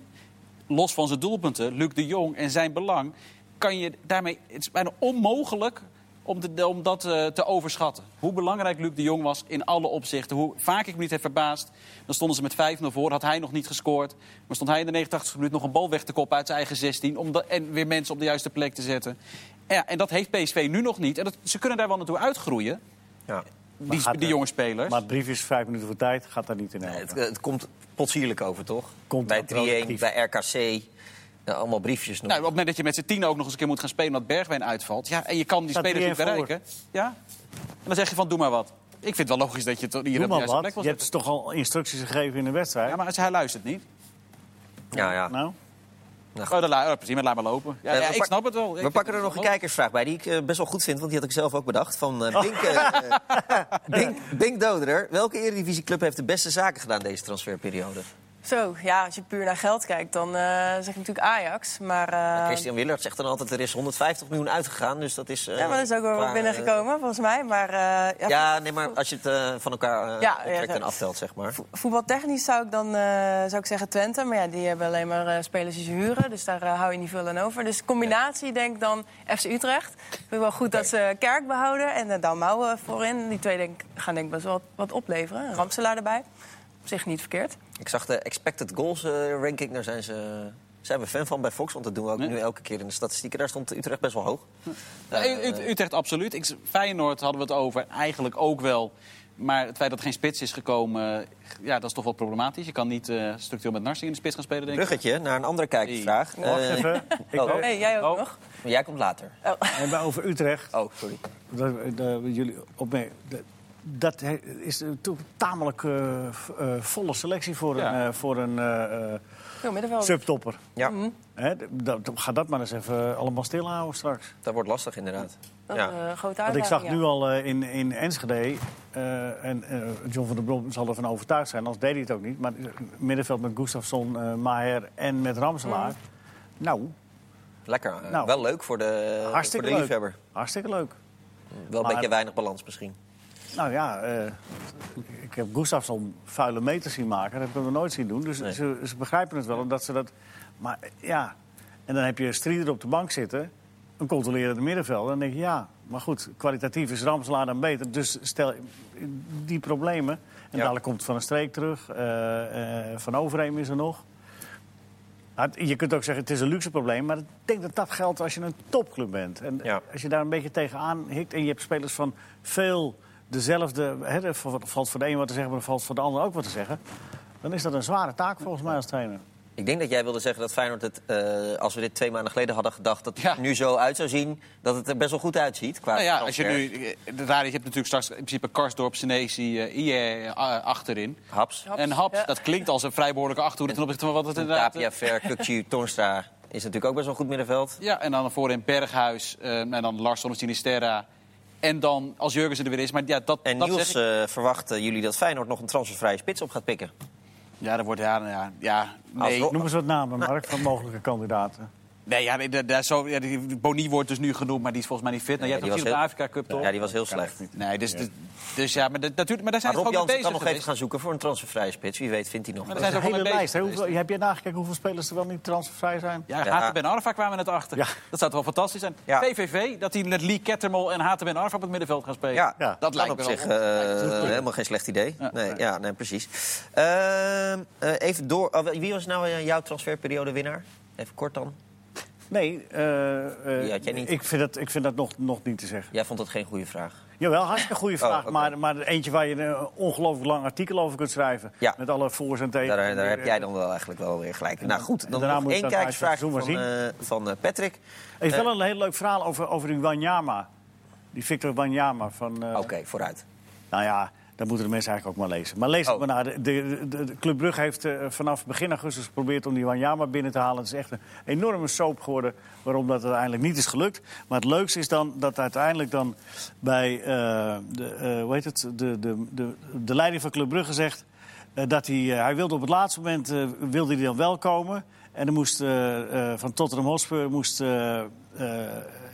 los van zijn doelpunten, Luc de Jong en zijn belang... kan je daarmee... Het is bijna onmogelijk om, te- om dat eh, te overschatten. Hoe belangrijk Luc de Jong was in alle opzichten. Hoe vaak ik me niet heb verbaasd. Dan stonden ze met 5-0 voor, had hij nog niet gescoord. Maar stond hij in de 89 minuut nog een bal weg te koppen uit zijn eigen 16... Om en weer mensen op de juiste plek te zetten. Ja, en dat heeft PSV nu nog niet. En dat, ze kunnen daar wel naartoe uitgroeien, ja. die, gaat die jonge spelers. Maar het brief is vijf minuten voor tijd, gaat daar niet in Nee, het, het komt potsierlijk over, toch? Komt bij dat 3-1, relatief. bij RKC. Ja, allemaal briefjes nog. Nou, op het moment dat je met z'n tien ook nog eens een keer moet gaan spelen... omdat Bergwijn uitvalt. Ja, en je kan die Staat spelers niet 3-1 voor. bereiken. Ja? En dan zeg je van, doe maar wat. Ik vind het wel logisch dat je het hier op de juiste plek Je hebt toch al instructies gegeven in de wedstrijd? Ja, maar als hij luistert niet. ja, ja. Nou, Oh, dan la- oh, precies, maar laat maar lopen. Ja, Eh, ja, ik pak- snap het wel. Ik We pakken er nog een kijkersvraag bij, die ik eh, best wel goed vind, want die had ik zelf ook bedacht. Van eh Bink, eh, <laughs> Bink, Bink Doderer. Welke Eredivisieclub heeft de beste zaken gedaan deze transferperiode? Zo, ja, als je puur naar geld kijkt, dan eh, zeg ik natuurlijk Ajax. Maar, eh, Christian Willert zegt dan altijd, er is 150 miljoen uitgegaan, dus dat is... eh, ja, maar dat is ook wel qua, wat binnengekomen, volgens mij. Maar, ja, ja, nee, maar als je het van elkaar Ja, optrekt ja, en aftelt, zeg maar. vo- Voetbaltechnisch zou ik dan zou ik zeggen Twente. Maar ja, die hebben alleen maar spelers die ze huren. Dus daar hou je niet veel aan over. Dus combinatie, denk ik dan FC Utrecht. Ik vind wel goed dat ze Kerk behouden. En Dalmau eh, voorin. Die twee denk, gaan denk ik best wel wat, opleveren. Ramselaar erbij. Op zich niet verkeerd. Ik zag de expected goals eh, ranking, daar zijn, ze, zijn we fan van bij Fox. Want dat doen we ook Nee. nu elke keer in de statistieken. Daar stond Utrecht best wel hoog. Ja, Eh, Ut- Utrecht absoluut. Ik, Feyenoord hadden we het over. Eigenlijk ook wel. Maar het feit dat er geen spits is gekomen, ja, dat is toch wel problematisch. Je kan niet eh structureel met Narsing in de spits gaan spelen, denk ik. Bruggetje naar een andere kijkersvraag. wacht Eh, even. <laughs> Ik, oh. hey, jij ook Oh. nog? jij komt later. hebben over Utrecht. Oh, sorry. Dat, dat, jullie opmerken. Dat, is een to- tamelijk eh, eh, volle selectie voor Ja. een, eh, voor een eh, eh, subtopper. Ja, dat- ga dat maar eens even allemaal stilhouden straks. dat wordt lastig inderdaad. Dat Ja. grote Want ik zag ja. nu al eh, in, in Enschede, eh, en eh, John van der Brom zal ervan overtuigd zijn, anders deed hij het ook niet. Maar middenveld met Gustafsson, eh Maher en met Ramselaar. Nou, Lekker. Nou, wel leuk voor de, voor de leuk. liefhebber. Hartstikke leuk. Wel een Maar- beetje weinig balans misschien. Nou ja, eh, ik heb Gustafsson vuile meters zien maken. Dat heb ik hem nog nooit zien doen. Dus Nee. ze, ze begrijpen het wel. Omdat ze dat, maar eh, ja, en dan heb je Strieder op de bank zitten. Een controlerende middenvelder. Dan denk je, ja, maar goed, kwalitatief is Ramselaar dan beter. Dus stel die problemen. En Ja. dadelijk komt Van een Streek terug. eh, van Overheem is er nog. Je kunt ook zeggen, het is een luxe probleem. Maar ik denk dat dat geldt als je een topclub bent. En Ja. als je daar een beetje tegenaan hikt... en je hebt spelers van veel dezelfde... Hè, er valt voor de een wat te zeggen, maar er valt voor de ander ook wat te zeggen... dan is dat een zware taak volgens mij als trainer. Ik denk dat jij wilde zeggen dat Feyenoord het, eh, als we dit twee maanden geleden hadden gedacht... dat het Ja. er nu zo uit zou zien, dat het er best wel goed uitziet. Qua Nou ja, als je nu. eh, Daar, je hebt natuurlijk straks in principe Karsdorp, Senesi, eh IE achterin. Haps, Haps, En Haps, ja. dat klinkt als een vrij behoorlijke achterhoede ten opzichte van wat het inderdaad... Tapia, Ver, Kukcu, <laughs> Toornstra is natuurlijk ook best wel goed middenveld. Ja, en dan voorin Berghuis, eh, en dan Larsson of Sinisterra. En dan als Jurgensen er weer is. Maar ja, dat, En dat Niels, zeg ik. eh, verwachten jullie dat Feyenoord nog een transfervrije spits op gaat pikken? Ja, dat wordt ja, ja, ja Als nee. Noem eens wat namen, Mark, van mogelijke kandidaten. Nee, ja, nee, daar- zo, ja, die Boni wordt dus nu genoemd, maar die is volgens mij niet fit. Nou, Nee, jij hebt op de Afrika Cup, toch? Ja, die was heel slecht. Nee, dus, dus, dus ja, maar, dat, natuurlijk, maar daar zijn Maar ze Rob gewoon mee Jansen kan nog even gaan zoeken voor een transfervrije spits. Wie weet vindt hij nog. Maar zijn ze De ook hele mee lijst. Heb je nagekeken hoeveel spelers er wel niet transfervrij zijn? Ja, Ja. HTB en Arfa kwamen net achter. Ja. Dat zou toch wel fantastisch zijn. Ja. VVV, dat hij met Lee Kettermol en HTB en Arfa op het middenveld gaan spelen. Ja, Ja. dat lijkt op zich eh, helemaal geen slecht idee. Ja. nee, ja, nee, precies. Ehm, eh, even door. oh, wie was nou eh, jouw transferperiode winnaar? Even kort dan. Nee, eh, eh, Die had jij niet. ik vind dat, ik vind dat nog, nog niet te zeggen. Jij vond dat geen goede vraag. Jawel, hartstikke goede vraag. oké. maar, maar eentje waar je een ongelooflijk lang artikel over kunt schrijven. Ja. Met alle voor's en tegen. Daar, daar heb jij dan wel eigenlijk wel weer gelijk. in. Nou goed, dan nog één kijkersvraag van, eh, van eh, Patrick. Er is wel een heel leuk verhaal over, over die Wanyama. Die Victor Wanyama van... eh, Oké, vooruit. Nou ja, dat moeten de mensen eigenlijk ook maar lezen. Maar lees het Oh. maar na. De, de, de, de Club Brugge heeft eh, vanaf begin augustus geprobeerd om die Wanyama binnen te halen. Het is echt een enorme soap geworden waarom dat uiteindelijk niet is gelukt. Maar het leukste is dan dat uiteindelijk dan bij eh, de, eh, hoe heet het, de, de, de, de leiding van Club Brugge zegt... dat hij, hij wilde op het laatste moment wilde hij dan wel komen. En er moest van Tottenham Hotspur moest...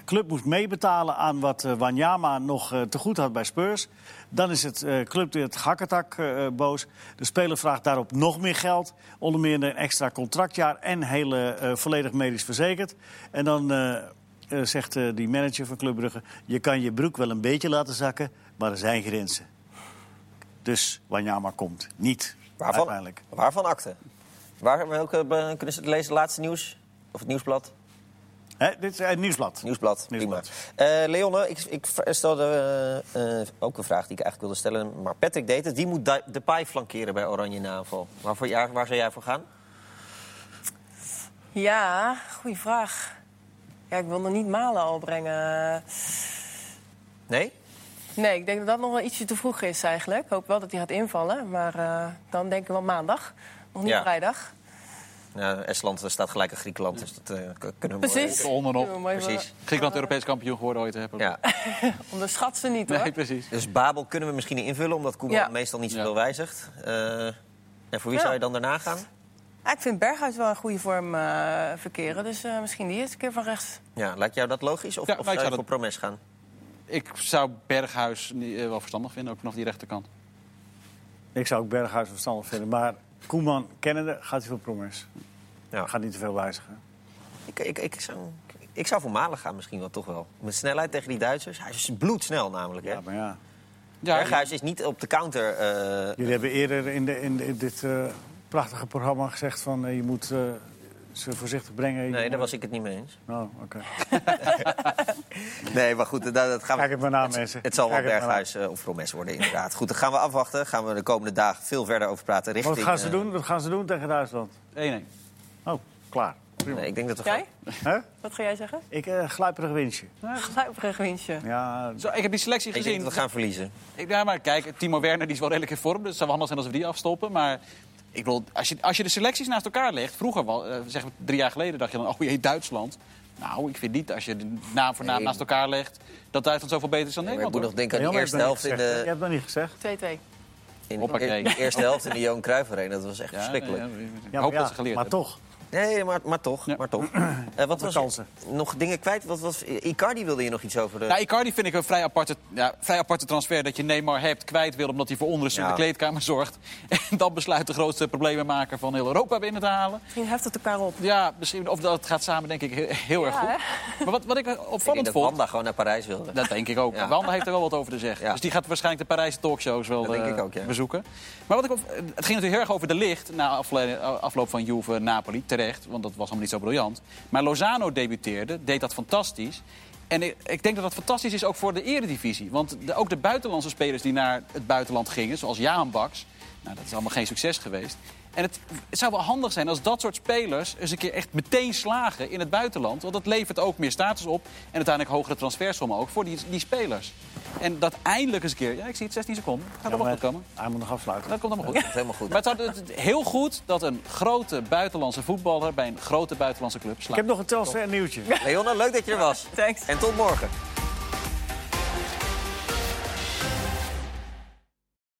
club moest meebetalen aan wat eh, Wanyama nog eh, te goed had bij Spurs. Dan is het eh, club het hakketak boos. De speler vraagt daarop nog meer geld. Onder meer een extra contractjaar en hele, volledig medisch verzekerd. En dan zegt die manager van Club Brugge... je kan je broek wel een beetje laten zakken, maar er zijn grenzen. Dus Wanyama komt niet, Waarvan, uiteindelijk. waarvan akte? Waar, welke, kunnen ze het lezen? Laatste nieuws? Of het nieuwsblad? Dit is het nieuwsblad. Nieuwsblad, Nieuwsblad. prima. Eh, Leonne, ik, ik stelde eh, ook een vraag die ik eigenlijk wilde stellen. Maar Patrick deed het. Wie moet de Depay flankeren bij Oranje aanval? Waarvoor, ja, waar zou jij voor gaan? Ja, goede vraag. Ja, ik wil nog niet Malen al brengen. Nee? Nee, ik denk dat dat nog wel ietsje te vroeg is eigenlijk. Ik hoop wel dat hij gaat invallen. Maar eh, dan denk ik wel maandag. Nog niet Ja. vrijdag. Ja, Estland staat gelijk aan Griekenland, dus dat eh, kunnen we Precies. Onderop. Precies. Griekenland Europees kampioen geworden ooit hebben. Ja. <laughs> Onderschat ze niet hoor. Nee, precies. Dus Babel kunnen we misschien invullen, omdat Koeman Ja. meestal niet Ja. zoveel wijzigt. Eh, en voor wie Ja. zou je dan daarna gaan? Ja, ik vind Berghuis wel een goede vorm eh, verkeren. Dus eh, misschien die eerste keer van rechts. Ja, lijkt jou dat logisch? Of, Ja, of maar zou ik je zou voor Promes gaan? Ik zou Berghuis niet, eh, wel verstandig vinden, ook vanaf die rechterkant. Ik zou ook Berghuis verstandig vinden. Maar Koeman kennende gaat hij voor Promes. Ja. Gaat niet te veel wijzigen. Ik, ik, ik, zou, ik zou voor Malen gaan misschien wel, toch wel. Met snelheid tegen die Duitsers. Hij is bloedsnel namelijk, hè? Ja, maar ja. Ja, Berghuis is niet op de counter... eh, Jullie hebben eerder in, de, in, de- in dit eh, prachtige programma gezegd van eh, je moet eh, ze voorzichtig brengen. nee, daar was ik het niet mee eens. Oh, oké. <laughs> Nee, maar goed, dat, dat gaan we... Kijk het maar na, mensen. Het zal wel Berghuis eh, of Promes worden, inderdaad. Goed, dan gaan we afwachten. Gaan we de komende dagen veel verder over praten. Richting, Wat gaan ze eh, doen? Wat gaan ze doen tegen Duitsland? 1-1. Oh, klaar. Nee, ik denk dat we Jij? Hè? Wat ga jij zeggen? Ik uh, gluiperig winstje. Gluiperig winstje. Ja, Zo, ik heb die selectie Ik denk gezien. dat we gaan verliezen. Ik, ja, maar kijk, Timo Werner die is wel redelijk in vorm. Dus het zou wel handig zijn als we die afstoppen. Maar ik bedoel, als je, als je de selecties naast elkaar legt... Vroeger, wel, eh, zeg maar drie jaar geleden, dacht je dan... Oh jee, Duitsland. Nou, ik vind niet, als je de naam voor naam Nee. naast elkaar legt... dat Duitsland zoveel beter is dan Maar ik Nederland. moet nog denken aan Jammer, eerste helft in hè? Je de, hebt nog niet gezegd. 2-2. in, Hoppakee. de eerste helft in de Johan Cruijff Arena. Dat was echt Ja, verschrikkelijk. ja, Ja, ik maar, hoop ja, dat ze geleerd maar hebben. toch. Nee, maar, maar toch. Ja. Maar toch. <clears throat> Eh, wat was kansen. nog dingen kwijt? Wat was, Icardi wilde je nog iets over de... Nou, Icardi vind ik een vrij aparte, ja, vrij aparte transfer. Dat je Neymar hebt, kwijt wil omdat hij voor onrust in de kleedkamer zorgt. <laughs> En dan besluit de grootste problemenmaker van heel Europa binnen te halen. Misschien heft het elkaar op. Ja, misschien, of dat gaat samen denk ik heel, heel erg goed. hè? Maar wat, wat ik ik denk opvallend dat vond... Wanda gewoon naar Parijs wilde. Dat denk ik ook. Ja. Wanda heeft er wel wat over te zeggen. Ja. Dus die gaat waarschijnlijk de Parijse talkshows wel Dat denk eh, ik ook, ja. bezoeken. Maar wat ik op, het ging natuurlijk heel erg over de licht na afle- afloop van Juve Napoli. Want dat was allemaal niet zo briljant. Maar Lozano debuteerde, deed dat fantastisch. En ik, denk dat dat fantastisch is ook voor de eredivisie. Want ook de buitenlandse spelers die naar het buitenland gingen, zoals Jaan Baks... Nou, dat is allemaal geen succes geweest. En het, het zou wel handig zijn als dat soort spelers eens een keer echt meteen slagen in het buitenland. Want dat levert ook meer status op. En uiteindelijk hogere transfersommen ook voor die, die spelers. En dat eindelijk eens een keer... Ja, ik zie het, 16 seconden. Gaat er Ja, goed komen. Hij moet nog afsluiten. Dat komt allemaal Dat goed. is helemaal goed. Maar het zou het- heel goed dat een grote buitenlandse voetballer... bij een grote buitenlandse club Ik slaat. heb nog een transfer nieuwtje. Leona, leuk dat je er was. Thanks. En tot morgen.